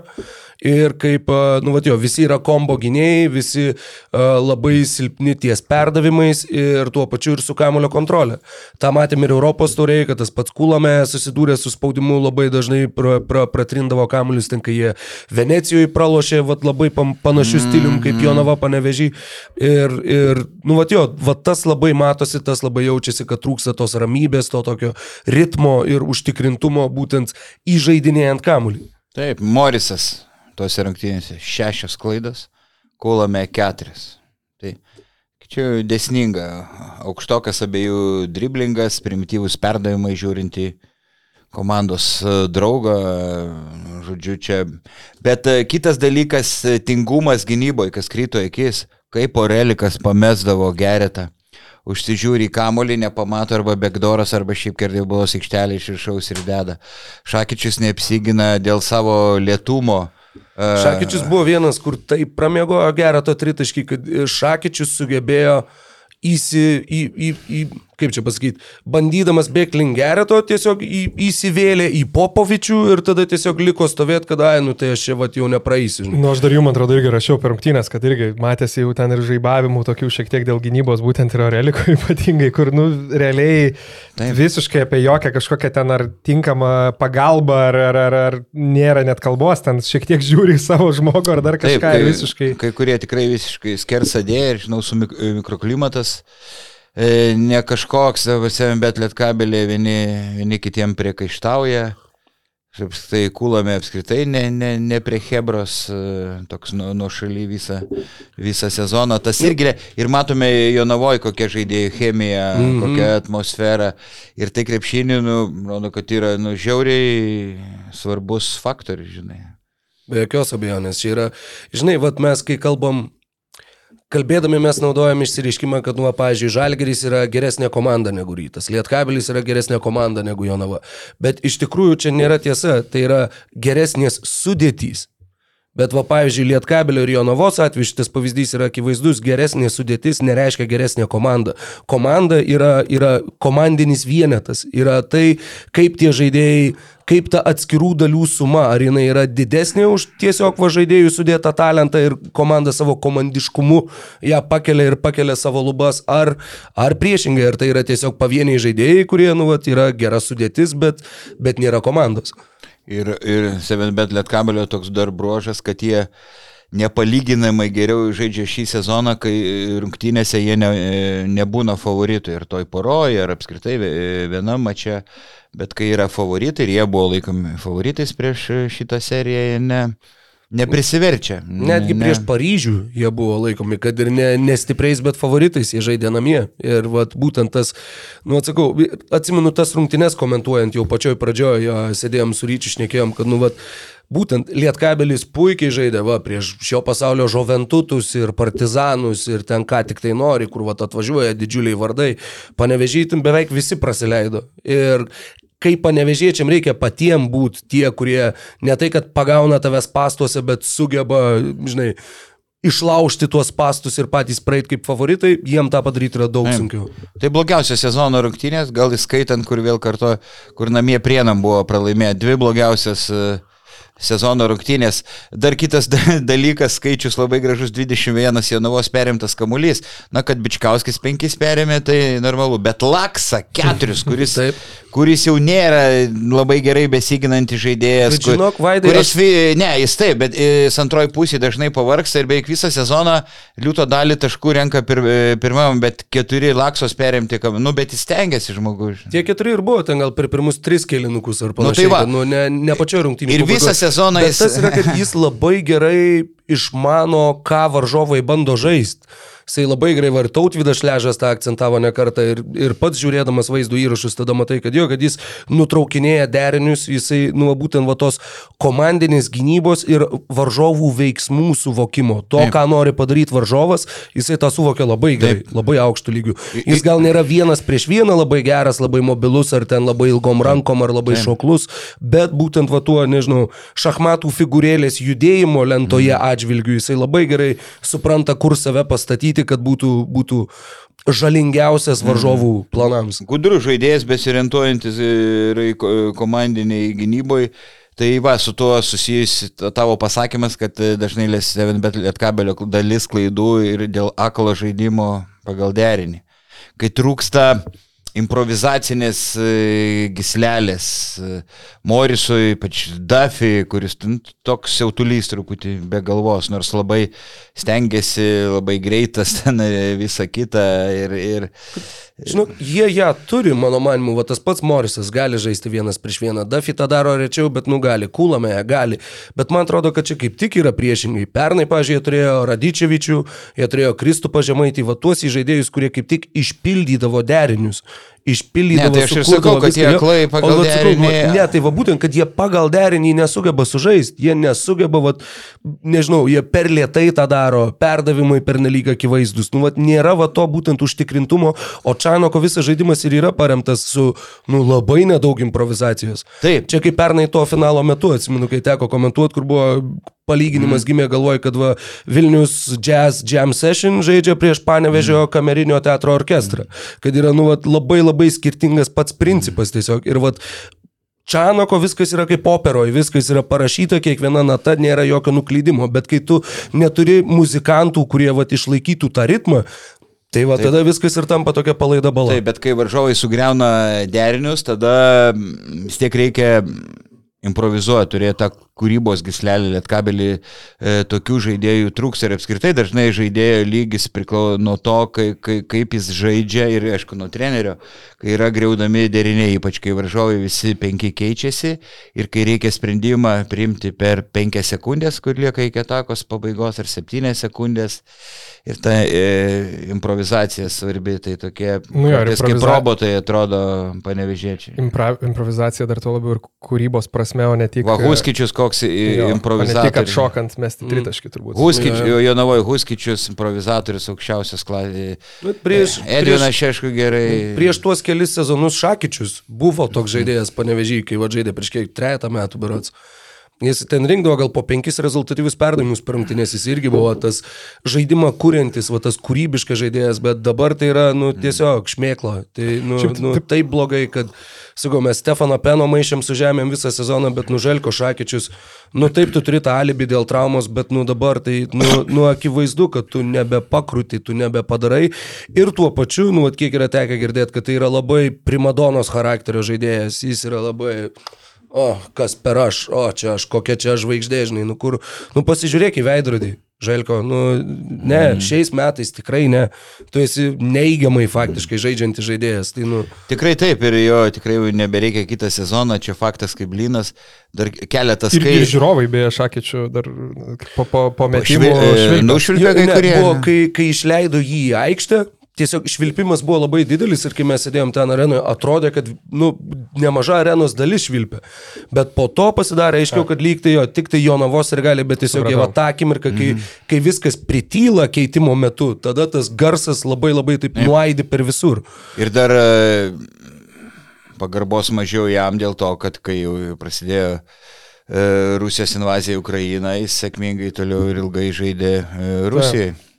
Ir kaip, nu, va, jo, visi yra kombo gynėjai, visi a, labai silpni ties perdavimais ir tuo pačiu ir su kamulio kontrolė. Ta matėm ir Europos turėjai, kad tas pats Kulame susidūrė su spaudimu labai dažnai pra, pra, pratrindavo kamuolius, ten kai jie Venecijoje pralošė vat, labai panašių stilium kaip Jonava panevežį. Ir, ir nu, va, jo, va, tas labai matosi, tas labai jaučiasi, kad trūksta tos ramybės, to tokio ritmo ir užtikrintumo būtent įžaidinėjant kamuolį. Taip, Morisas tose rungtynėse šešios klaidos, Kulame keturias. Tai čia desninga, aukštokas abiejų driblingas, primityvus perdavimai žiūrint į komandos e, draugą, žodžiu, čia. Bet e, kitas dalykas - e, tingumas gynyboje, kas kryto akis, kaip Orelikas pamesdavo geretą. Užsižiūri į kamolį, nepamato arba bekdoras, arba šiaip kerdėbos aikštelė iš viršaus ir deda. Šakyčius neapsigina dėl savo lietumo. E, Šakyčius buvo vienas, kur taip pramiegojo gerą to tritaškį, kad Šakyčius sugebėjo įsi, į, į, į, kaip čia pasakyti, bandydamas bėgti link gereto, tiesiog į, įsivėlė į Popovičių ir tada tiesiog liko stovėti, kad, ai, nu tai aš čia vat jau nepraeisiu. žinai. Nu, aš dar jų, man atrodo, irgi rašiau per rungtynės, kad irgi matėsi jau ten ir žaibavimų tokių šiek tiek dėl gynybos, būtent ir Aureliko ypatingai, kur, nu, realiai Taip. Taip. visiškai apie jokią kažkokią ten ar tinkamą pagalbą, ar, ar, ar, ar nėra net kalbos, ten šiek tiek žiūri į savo žmogų, ar dar kažką kai, ir visiškai. Kai kurie tikrai visiškai skersadėję ir, žinau, su mik mikroklimatas. E, ne kažkoks, bet lietkabelė vieni, vieni kitiem priekaištauja. Apskritai kūlame apskritai ne, ne, ne prie Hebros, e, toks nuo, nuo šaly visą, visą sezoną. Tas irgi, le- ir matome Jonavoje kokia žaidėjų chemija, mm -hmm. kokia atmosfera. Ir tai krepšinį, nu, rodo, kad yra, nu, žiauriai svarbus faktorius, žinai. Be jokios abejonės. Čia yra, žinai, vat mes kai kalbam, kalbėdami mes naudojam išsireiškimą, kad, nu, pavyzdžiui, Žalgeris yra geresnė komanda negu Rytas, Lietkabelis yra geresnė komanda negu Jonava. Bet iš tikrųjų čia nėra tiesa, tai yra geresnės sudėtys. Bet, va, pavyzdžiui, Lietkabelio ir Jonavos atveju šitas pavyzdys yra akivaizdus, geresnė sudėtis nereiškia geresnė komanda. Komanda yra, yra komandinis vienetas, yra tai, kaip tie žaidėjai, kaip ta atskirų dalių suma, ar jinai yra didesnė už tiesiog va žaidėjų sudėtą talentą ir komanda savo komandiškumu ją pakelia ir pakelia savo lubas, ar, ar priešingai, ar tai yra tiesiog pavieniai žaidėjai, kurie, nu, va, yra gera sudėtis, bet, bet nėra komandos. Ir, ir 7bet Lietkabelio toks dar bruožas, kad jie nepalyginamai geriau žaidžia šį sezoną, kai rungtynėse jie ne, nebūna favoritai ir toj poroje, ar apskritai vienam mače, bet kai yra favoritai ir jie buvo laikomi favoritais prieš šitą seriją, jie ne, neprisiverčia. Netgi ne. prieš Paryžių jie buvo laikomi, kad ir ne, nestipriais, bet favoritais jie žaidė namie. Ir vat, būtent tas, nu atsakau, atsimenu tas rungtynes komentuojant jau pačioj pradžioje, jo, sėdėjom su ryčiu, šnekėjom, kad nu vat, Būtent Lietkabelis puikiai žaidė va, prieš šio pasaulio žoventutus ir partizanus ir ten ką tik tai nori, kur va, atvažiuoja didžiuliai vardai. Panevežytim beveik visi praleido. Ir kaip panevežėčiam reikia patiem būti tie, kurie ne tai, kad pagauna tavęs pastuose, bet sugeba, žinai, išlaužti tuos pastus ir patys praeit kaip favoritai, jiem tą padaryti yra daug Taip. sunkiau. Tai blogiausias sezono rungtynės, gal įskaitant, kur vėl kartu, kur namie prienam buvo pralaimėję, dvi blogiausias uh, sezono rungtynės. Dar kitas dalykas, skaičius labai gražus 21 Jonavos perimtas kamuolys. Na, kad Bičkauskis 5 perėmė, tai normalu, bet Laksa 4, kuris, kuris jau nėra labai gerai besiginantis žaidėjas. Bet žinok, Vaidai, kuris, aš... Ne, jis taip, bet jis antroji pusė dažnai pavarksta ir beveik visą sezoną liūto dalį taškų renka pir, pirmam, bet keturi Laksos perimti, nu, bet jis tengiasi žmogus. Tie keturi ir buvo, ten gal per pirmus tris kėlinukus ar panašiai. Nu, tai va. nu, ne, ne pačio rungtynės. Ir visą sezoną jis... Tas yra, kad jis labai gerai išmano, ką varžovai bando žaisti. Jisai labai gerai var tautvydas šležas tą akcentavo ne kartą ir, ir pats žiūrėdamas vaizdo įrašus tada matai, kad jo, kad jis nutraukinėja derinius, jisai, nu, būtent va tos komandinės gynybos ir varžovų veiksmų suvokimo. To, Taip. ką nori padaryti varžovas, jisai tą suvokia labai gerai, Taip. labai aukštų lygių. Jis gal nėra vienas prieš vieną labai geras, labai mobilus, ar ten labai ilgom rankom, ar labai Taip. šoklus, bet būtent va tuo, nežinau, šachmatų figūrėlės judėjimo lentoje mm. atžvilgiu jisai labai gerai supranta, kur save pastatyti, kad būtų, būtų žalingiausias varžovų planams. Gudrus žaidėjas besirentuojantis ir komandiniai gynyboje. Tai va, su tuo susijusi tavo pasakymas, kad dažnai bet lietkabelio dalis klaidų ir dėl aklo žaidimo pagal derinį. Kai trūksta improvizacinės gislelės, Morisui, ypač Duffy, kuris toks siautulys truputį be galvos, nors labai stengiasi, labai greitas ten visą kitą ir... ir Žinok, jie ją turi, mano manimu, va tas pats Morisas gali žaisti vienas prieš vieną, Duffy tą daro rečiau, bet nu gali, Kulame gali, bet man atrodo, kad čia kaip tik yra priešingai. Pernai, pažiūrėjau, jie turėjo Radičevičių, jie turėjo Kristupą Žemaitį, va tuos įžaidėjus, kurie kaip tik išpildydavo derinius išpildydavo. Ne, tai aš ir sakau, kad jie aklai pagal o, derinį. Sakau, ne, tai va būtent, kad jie pagal derinį nesugeba sužaisti, jie nesugeba, va, nežinau, jie per lietai tą daro, perdavimai per nelyg akivaizdus. Nu, va, nėra va to būtent užtikrintumo, o Čanoko visas žaidimas ir yra paremtas su, nu, labai nedaug improvizacijos. Taip. Čia kaip pernai to finalo metu, atsimenu, kai teko komentuoti, kur buvo palyginimas gimė galvoj, kad va, Vilnius Jazz Jam Session žaidžia prieš Panevežio kamerinio teatro orkestrą. Kad yra nu, va, labai labai skirtingas pats principas tiesiog. Ir va, Čanoko viskas yra kaip operoje, viskas yra parašyta, kiekviena nata nėra jokio nuklydimo, bet kai tu neturi muzikantų, kurie va, išlaikytų tą ritmą, Tai va, Taip. tada viskas ir tampa tokia palaida bala. Taip, bet kai varžovai sugriauna derinius, tada vis tiek reikia improvizuoja, turėjo tą kūrybos gislelį, lietkabelį, e, tokių žaidėjų trūks ir apskritai dažnai žaidėjo lygis priklauso nuo to, kai, kai, kaip jis žaidžia ir, aišku, nuo trenerio, kai yra greudami deriniai, ypač kai varžovai visi penki keičiasi ir kai reikia sprendimą priimti per penkias sekundės, kur lieka iki atakos pabaigos ar septynės sekundės. Ir ta e, improvizacija svarbi, tai tokie, nu, jo, improviza... kaip robotai atrodo panevežėčiai. Impra, improvizacija dar to labiau ir kūrybos prasme, o ne tik... Va, Huskičius koks improvizatorius. Ne tik, kad šokant mesti tritaškį turbūt. Huskičius, jo, jo navoju, Huskičius improvizatorius aukščiausias klasės. Prieš... Edvinas Šeškų gerai. Prieš tuos kelis sezonus Šakičius buvo toks žaidėjas panevežiai, kai va žaidė prieš kiek trejata metų berots. Jis ten rinkdavo gal po penkis rezultatyvius perdavimus per rungtynės, jis irgi buvo tas žaidimą kuriantis, va tas kūrybiškas žaidėjas, bet dabar tai yra, nu, tiesiog šmėkla. Tai, nu, nu, taip blogai, kad, sakau, mes Stefano Peno maišėm su žemėm visą sezoną, bet nuželko šakyčius. Nu, taip, tu turi tą alibi dėl traumos, bet, nu, dabar tai, nu, nu akivaizdu, kad tu nebepakrūti, tu nebepadarai. Ir tuo pačiu, nu, kiek yra tekę girdėti, kad tai yra labai primadonos charakterio žaidėjas, jis yra labai o, kas per aš, o, čia aš, kokia čia žvaigždė, žinai, nu kur, nu pasižiūrėk į veidrodį. Želko, nu, ne, mm. šiais metais tikrai ne. Tu esi neigiamai faktiškai žaidžiantis žaidėjas. Tai, nu, Tikrai taip ir jo tikrai nebereikia kitą sezoną, čia faktas kaip lynas, dar keletas Ir, ir skaičių. žiūrovai, beje, šakyčių dar po, po, po metimų. Švi- e, švilpia. Nušvilpė kai kurie. Buvo, kai, kai išleido jį į aikštę, tiesiog švilpimas buvo labai didelis ir kai mes sėdėjom ten arenoje, atrodė, kad nu, nemaža arenos dalis švilpia. Bet po to pasidarė aiškiau, kad lyg tai jo tik tai Jonavos ir gali, bet tiesiog jau tą akimirką, kai, Mhm. kai viskas prityla keitimo metu, tada tas garsas labai labai taip nuaidi per visur. Ir dar e, pagarbos mažiau jam dėl to, kad kai jau prasidėjo e, Rusijos invazija į Ukrainą, jis sėkmingai toliau ir ilgai žaidė e, Rusijai. E,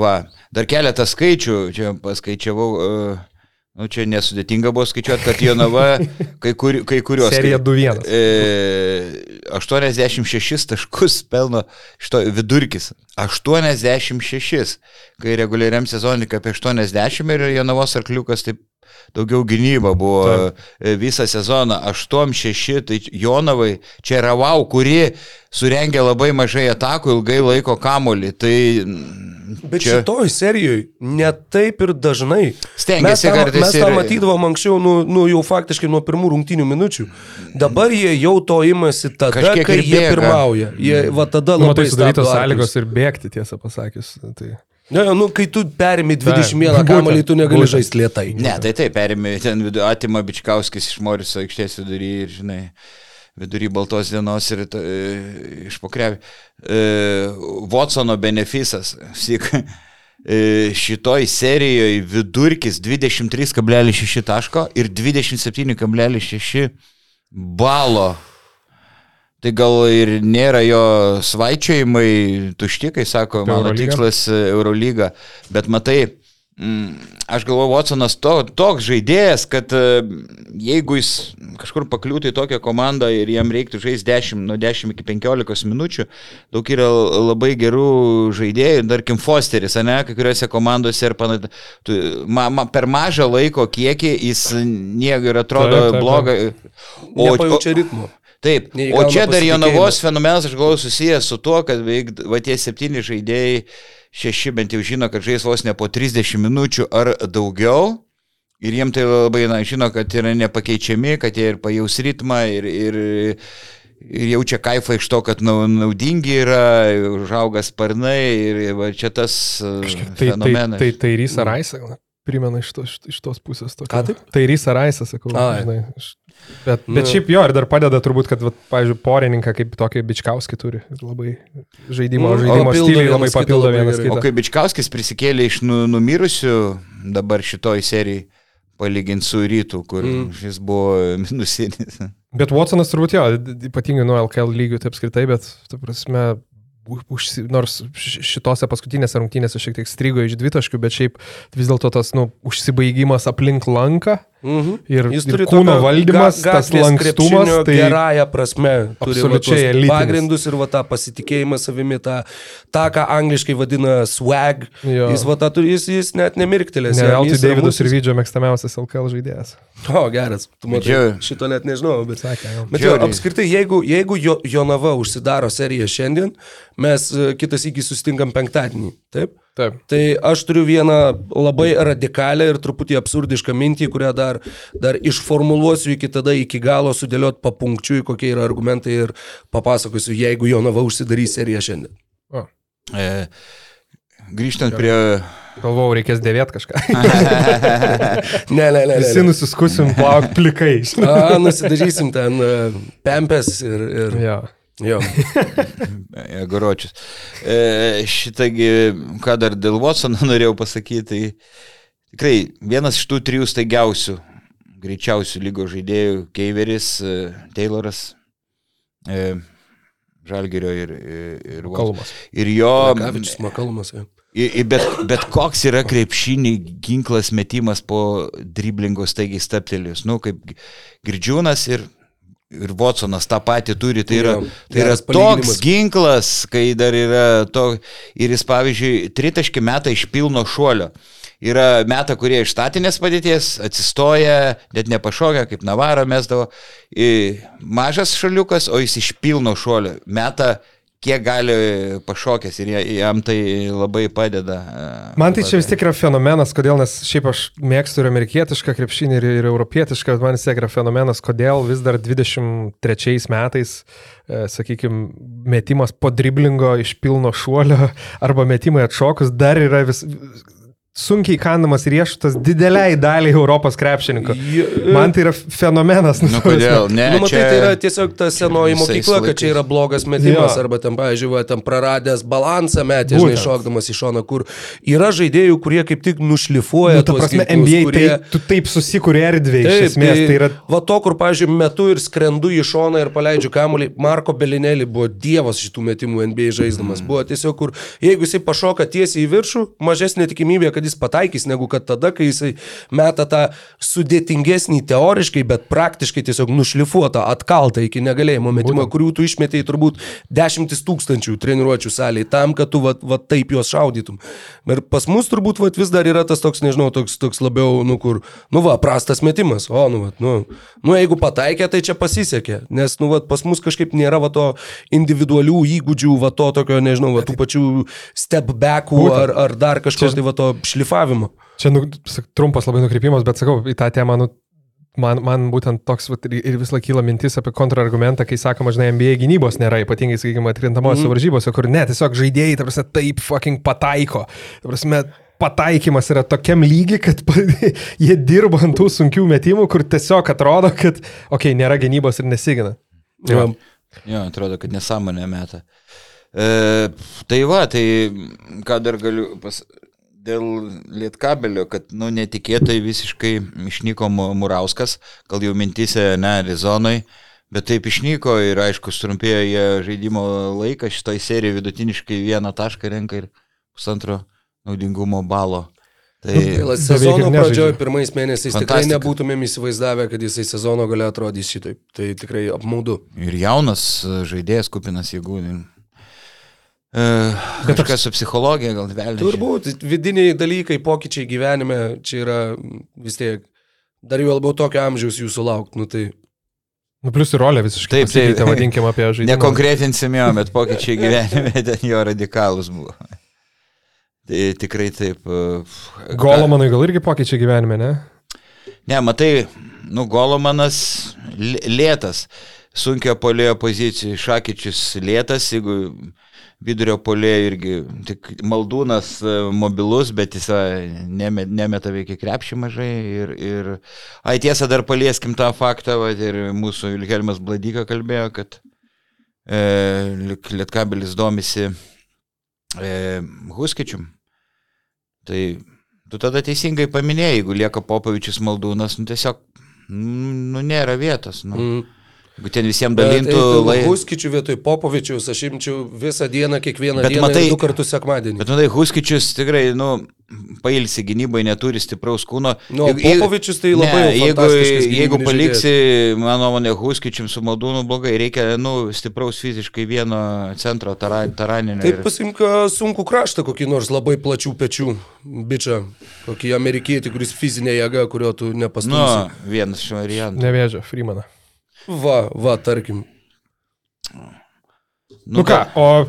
va, dar keletą skaičių, čia paskaičiavau, e, nu čia nesudėtinga buvo skaičiuoti, kad Jonava kai, kur, kai kurios... Serija kai- 2-1. E, 86 taškus pelno šito vidurkis. 86. Kai reguliariam sezonui apie 80 ir Jonavos arkliukas taip daugiau gynyba buvo e, visą sezoną 8-6, tai Jonavai čia yra wow, kuri surengė labai mažai atakų, ilgai laiko kamolį. Tai Bet čia... šitoj serijoje netaip ir dažnai. Stengiasi kartais mes tą ir- matydavom anksčiau, nu, nu, jau faktiškai nuo pirmų rungtinių minučių. Dabar jie jau to imasi tada, Kažkiek kai jie pirmauja. Jie, va tada Nu, labai matai, sudarytos stabdo sąlygos ir bėgti, tiesą pasakius. Tai... Ne, nu, kai tu perimi 21 Būtent, kamalį, tu negali būtent. žaisti lietai. Ne, tai taip, perėmė ten vidu, atima Bičkauskis iš Moriso aikštės vidury ir, žinai, vidury baltos dienos ir ta, e, iš pokrevį. E, Watsono benefisas. Sik, e, šitoj serijoje vidurkis 23,6 taško ir 27,6 balo. Tai gal ir nėra jo svaičiojimai tušti, kai sako, Apie mano Eurolygą? tikslas e, Eurolyga. Bet matai, mm, aš galvoju, Watsonas to, toks žaidėjas, kad e, jeigu jis kažkur pakliūtų į tokią komandą ir jam reiktų žaisti 10, nuo 10 iki 15 minučių, daug yra labai gerų žaidėjų, tarkim Fosteris, ne, kai kuriuose komandose ir panašiai. Ma, ma, per mažą laiko kiekį jis nieko ir atrodo blogai. Nepajaučia ritmo. Taip, o čia dar. Jonavos fenomenas, aš galvoju, susijęs su tuo, kad beveik va, tie septyni žaidėjai, šeši bent jau žino, kad žais vos ne po 30 minučių ar daugiau. Ir jiem tai labai, na, žino, kad yra nepakeičiami, kad jie ir pajaus ritmą ir, ir, ir jaučia kaifą iš to, kad nau- naudingi yra, užauga sparnai ir va, čia tas e, Tai, tai, fenomenas. tai, tai Rysa Raisa primena iš, to, iš, iš tos pusės. Tokio. Ką taip? Tai Rysa Raisa, sakau. Ai. Žinai, iš, bet, bet Nu. šiaip jo, ir dar padeda turbūt, kad, vat, pavyzdžiui, porininką kaip tokį bičkauskį turi. Ir Labai žaidimo, Mm, žaidimo stiliai labai kitą papildo vienas gerai. O kitą. kai Bičkauskis prisikėlė iš nu, numirusių dabar šitoj serijai, palyginti su rytų, kur Mm. jis buvo minusinis. Bet Watsonas turbūt jo, ypatingai nuo LKL lygių taip skritai, bet, tu prasme, užsi, nors šitose paskutinėse rungtynėse šiek tiek strigo iš dvitaškių, bet šiaip vis dėlto tas, nu, užsibaigimas aplink lanką Mhm. ir, Jis ir turi kūno tokio valdymas, ga- tas lankstumas, tai gerąją prasme. Turi elitinis. Pagrindus ir va tą pasitikėjimą savimi, tą, tą ką angliškai vadina swag. Jo. Jis, va, tą, turi- jis, jis net nemirktelės. ne jis Davidas ir Vydžio mėgstamiausias LKL žaidėjas. O, geras. Tu matai, Džiau- šito net nežinau, bet... Sakė. Bet Žiauriai. apskritai, jeigu, jeigu jo, Jonava užsidaro seriją šiandien, mes e, kitas iki susitinkam penktadienį. Taip? Taip. Tai aš turiu vieną labai radikalią ir truputį absurdišką mintį, kurią dar, dar išformuluosiu iki tada iki galo, sudėliot papunkčiui, kokie yra argumentai ir papasakosiu, jeigu Jonava užsidarys seriją šiandien. O, E, grįžtant prie... galvojau, reikės dėvėti kažką. Ne, ne, ne. ne, Visi nusiskusim plauk plikai. A, nusidažysim ten e, pempes ir... ir Jo. Jo. Garočius. E, šitągi, ką dar dėl Watsono norėjau pasakyti, tai tikrai vienas iš tų trijų staigiausių, greičiausių lygo žaidėjų - Keiveris, e, Tayloras, e, Žalgerio ir, ir, ir, Watson. Kalmas. ir jo... Kavičius. I- i- Bet, bet koks yra krepšinį ginklas metimas po driblingo staigiai staptelius. Nu, kaip Girdžiūnas ir, ir Watsonas tą patį turi. Tai yra, tai yra toks ginklas, kai dar yra to. Ir jis, pavyzdžiui, tritaškį metą iš pilno šuolio. Yra meta, kurie iš statinės padėties atsistoja, net nepašokia, kaip Navaro mesdavo. Mažas šaliukas, o jis iš pilno šuolio meta kiek gali pašokęs ir jam tai labai padeda. e, Man tai čia vis tiek yra fenomenas, kodėl, nes šiaip aš mėgstu ir amerikietišką krepšinį, ir, ir europietišką, bet man vis tiek yra fenomenas, kodėl vis dar 23 metais, e, sakykime, metimas po driblingo iš pilno šuolio arba metimai atšokus dar yra vis sunkiai kandamas riešutas dideliai daliai Europos krepšininkų. Man tai yra fenomenas. Nu kodėl? Ne, Nu, matai, čia... tai yra tiesiog ta senoji mokykla, kad čia laikais. yra blogas metimas, Jo. arba ten, pavyzdžiui, va, ten praradęs balansą metė, žinai, šokdamas į šoną, kur yra žaidėjų, kurie kaip tik nušlifuoja. Nu, ta prasme, ginklus, NBA kurie... tai, tu taip susikūrė erdvė iš esmės. Tai yra Va to, kur, pavyzdžiui, metu ir skrendu į šoną ir paleidžiu kamuolį, Marko Belinelį buvo dievas šitų metimų NBA žaisdamas. Mm. Buvo tiesiog, kur jeigu jisai pašoka tiesiai į viršų, mažesnė tikimybė, kad jis pataikys, negu kad tada, kai jisai meta tą sudėtingesnį teoriškai, bet praktiškai tiesiog nušlifuotą, atkaltą iki negalėjimo metimą, kurių tu išmetėjai turbūt dešimtis tūkstančių treniruočių salėje tam, kad tu va, va taip juos šaudytum. Ir pas mus turbūt va, vis dar yra tas toks, nežinau, toks, toks labiau, nu kur, nu va, prastas metimas, o, nu, va, nu, nu jeigu pataikė, tai čia pasisekė, nes, nu, va, pas mus kažkaip nėra va to individualių įgūdžių, va to tokio, nežinau, va tų pačių step backų ar, ar dar kažko, tai va to šlifavimo. Čia nu, trumpas labai nukreipimas, bet sakau, į tą temą, nu, man, man būtent toks vat, ir vis laik kyla mintis apie kontrargumentą, kai sakoma, žinai, NBA gynybos nėra, ypatingai, sakykime, atkrintamosios mm. varžybose, kur ne, tiesiog žaidėjai, ta prasme, taip fucking pataiko. Ta prasme, pataikymas yra tokiam lygiai, kad jie dirba ant tų sunkių metimų, kur tiesiog atrodo, kad, okei, okay, nėra gynybos ir nesigina. Jo. Jo, atrodo, kad nesąmonė meta. E, tai va, tai ką dar galiu pas... Dėl lietkabelio, kad, nu, netikėtai visiškai išnyko Mu- Murauskas, gal jau mintise, ne, Arizonai, bet taip išnyko ir, aišku, trumpėjo jie žaidimo laiką, šitoj serijoje vidutiniškai vieną tašką renka ir pusantro naudingumo balo. Tai Gaila, Beveik Sezono pradžioje pirmais mėnesiais tikrai Fantastika. nebūtumėm įsivaizdavę, kad jisai sezono gali atrodys šitaip. Tai tikrai apmaudu. ir jaunas žaidėjas kupinas jėgų. E, kažkas su psichologija gal vėliau. Turbūt vidiniai dalykai, pokyčiai gyvenime, čia yra vis tiek, dar jau labiau tokio amžiaus jūsų laukti. Nu, tai Nu, plus ir rolė visiškai. Taip, taip. pasikeitė, Vadinkim apie žaidimą. Nekonkretinsim jo, bet pokyčiai gyvenime ten jo radikalus buvo. Tai tikrai taip. e, Golomanui gal irgi pokyčiai gyvenime, ne? Ne, matai, nu, Golomanas lė- lėtas, sunkio polėjo pozicijų, Šakyčius lėtas, jeigu vidurio polėjo irgi, tik maldūnas e, mobilus, bet jis e, neme- nemeta veikia krepšį mažai. Ir, ir, ai tiesa, dar palieskim tą faktą, va, ir mūsų Vilhelmas Bladyka kalbėjo, kad e, Liet- Lietkabelis domisi e, Huskičium. Tai tu tada teisingai paminėjai, jeigu lieka Popovičius Maldūnas, nu tiesiog, nu nėra vietos. Nu. mm. Jeigu ten visiems Bet dalintų eitų lai... Huskičių vietoj Popovičiaus, aš imčiau visą dieną, kiekvieną Bet dieną matai- du kartus sekmadienį. Bet matai, Huskičius tikrai, nu, pailsi gynybai, neturi stipraus kūno. Nu, o Popovičius tai labai jau jeigu, fantastiškas jeigu paliksi, mano nuomonė, Huskičium su Maldūnu blogai, reikia, nu, stipraus fiziškai vieno centro tara, taraninio. Taip pasimk sunku kraštą, kokį nors labai plačių pečių bičią, kokį amerikietį, kuris fizinė jėga, kurio tu Nu, nepastumsi. vienas iš variantų. Nevėžio, Freemaną. Va, va, tarkim. Nu, nu ką, o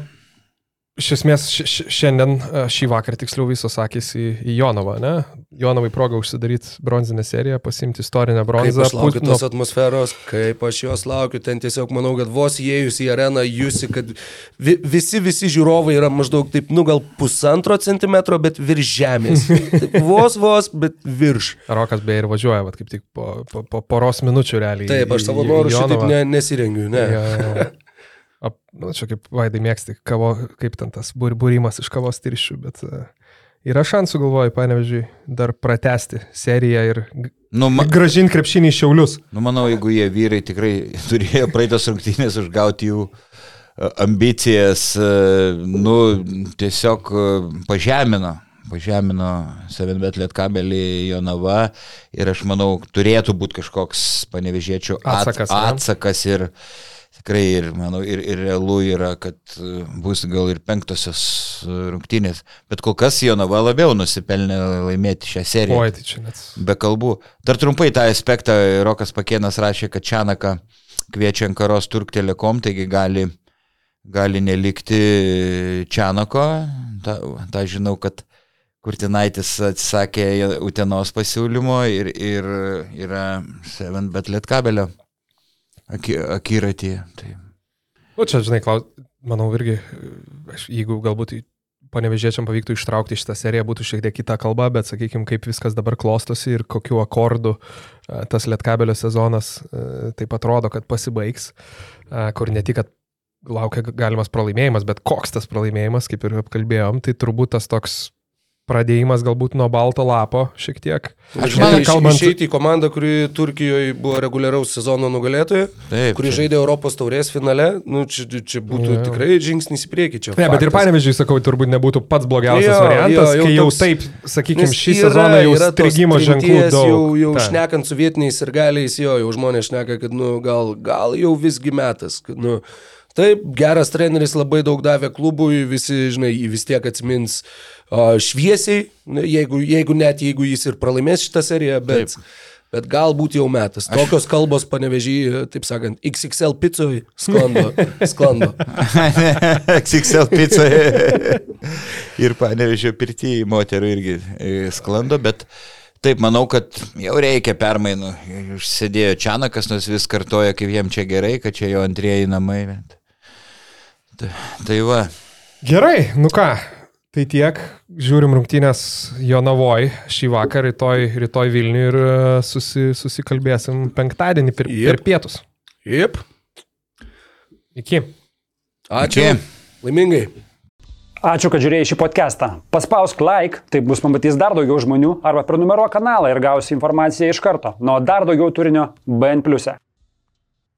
iš esmės šiandien, e, šį vakarą tiksliau visos akis į, į Jonavą, ne? Jonavai proga užsidaryti bronzinę seriją, pasimti istorinę Kaip bronzą. aš laukiu tos atmosferos, kaip aš jos laukiu, ten tiesiog manau, kad vos įėjus į areną, jūsi, kad vi, visi, visi žiūrovai yra maždaug taip, nu gal pusantro centimetro, bet virš žemės. Taip, vos, vos, bet virš. Rokas beje ir važiuoja, vat, kaip tik po, po, po poros minučių realiai. Taip, aš savo norų šitaip ne, nesirengiu, ne. Jo, jo. Ap, nu, čia kaip vaidai mėgsti, kavo, kaip ten tas bur- būrimas iš kavos tirščių, bet uh, yra šansų, galvoju, panevežiui, dar pratesti seriją ir Nu, ma, gražinti krepšinį į šiaulius. nu, manau, jeigu jie vyrai tikrai turėjo praeitos rungtynės užgauti jų e, ambicijas, e, nu, tiesiog e, pažemino. Pažemino Sevenbet Lietkabelį Jonava ir aš manau, turėtų būti kažkoks panevežėčių at, Atsakas, ne? atsakas ir tikrai ir, manau, ir, ir realu yra, kad e, bus gal ir penktosios e, rungtynės. Bet kol kas Jonava labiau nusipelnė laimėti šią seriją. Oi, tai čia net. Be kalbų. Dar trumpai tą aspektą Rokas Pakėnas rašė, kad Čianaka kviečia Ankaros Turk Telekom, taigi gali, gali nelikti Čianako. Ta, ta žinau, kad Kurtinaitis atsisakė Utenos pasiūlymo ir, ir yra 7 bet lietkabelio akiratį. Tai. Nu, čia, žinai, klaus, manau irgi, aš, jeigu galbūt panevežėčiam pavyktų ištraukti šitą seriją, būtų šiek tiek kita kalba, bet sakykime, kaip viskas dabar klostosi ir kokiu akordu tas lietkabelio sezonas taip atrodo, kad pasibaigs, kur ne tik, kad laukia galimas pralaimėjimas, bet koks tas pralaimėjimas, kaip ir apkalbėjom, tai turbūt tas toks pradėjimas galbūt nuo balto lapo šiek tiek. Aš manau, kalbant... išeiti į komandą, kuri Turkijoje buvo reguliaraus sezono nugalėtoja, Taip, kuri taip. žaidė Europos taurės finale, nu, čia, čia būtų Jo. ja. tikrai žingsnis į priekį čia. Ne, bet ir faktas. panevežiui, sakau, turbūt nebūtų pats blogiausias Jo, variantas, jo, jau kai jau toks- taip, sakykime, šį yra- sezoną jau yra tos strigimo ženklų daug. Jau, jau Ta. šnekant su vietiniais ir galiais, jo, jau žmonės šneka, kad, nu, gal, gal jau visgi metas. Kad, nu, taip, geras treneris labai daug davė klubui, visi, žinai, vis tiek atsimins uh, šviesiai, jeigu, jeigu net jeigu jis ir pralaimės šitą seriją, bet... Taip. Bet galbūt jau metas. Tokios kalbos panevežį, taip sakant, XXL pizzoj sklando. sklando. XXL pizza ir panevežio pirtį moterų irgi e, sklando, bet taip manau, kad jau reikia permainų. Užsėdėjo Čianakas, nors vis kartoja, kaip jiem čia gerai, kad čia jo antrieji namai. Bet... Tai, tai va. Gerai, nu ką, tai tiek. Žiūrim rungtynės Jonavoj šį vakarą, rytoj, rytoj Vilniui ir e, susi, susikalbėsim penktadienį per, Jep. per pietus. Jep. Iki. Ačiū. Iki. Laimingai. Ačiū, kad žiūrėjai šį podcastą. Paspausk like, taip bus pamatys dar daugiau žmonių, arba prenumeruok kanalą ir gausi informaciją iš karto. Nuo dar daugiau turinio BN ⁇. e.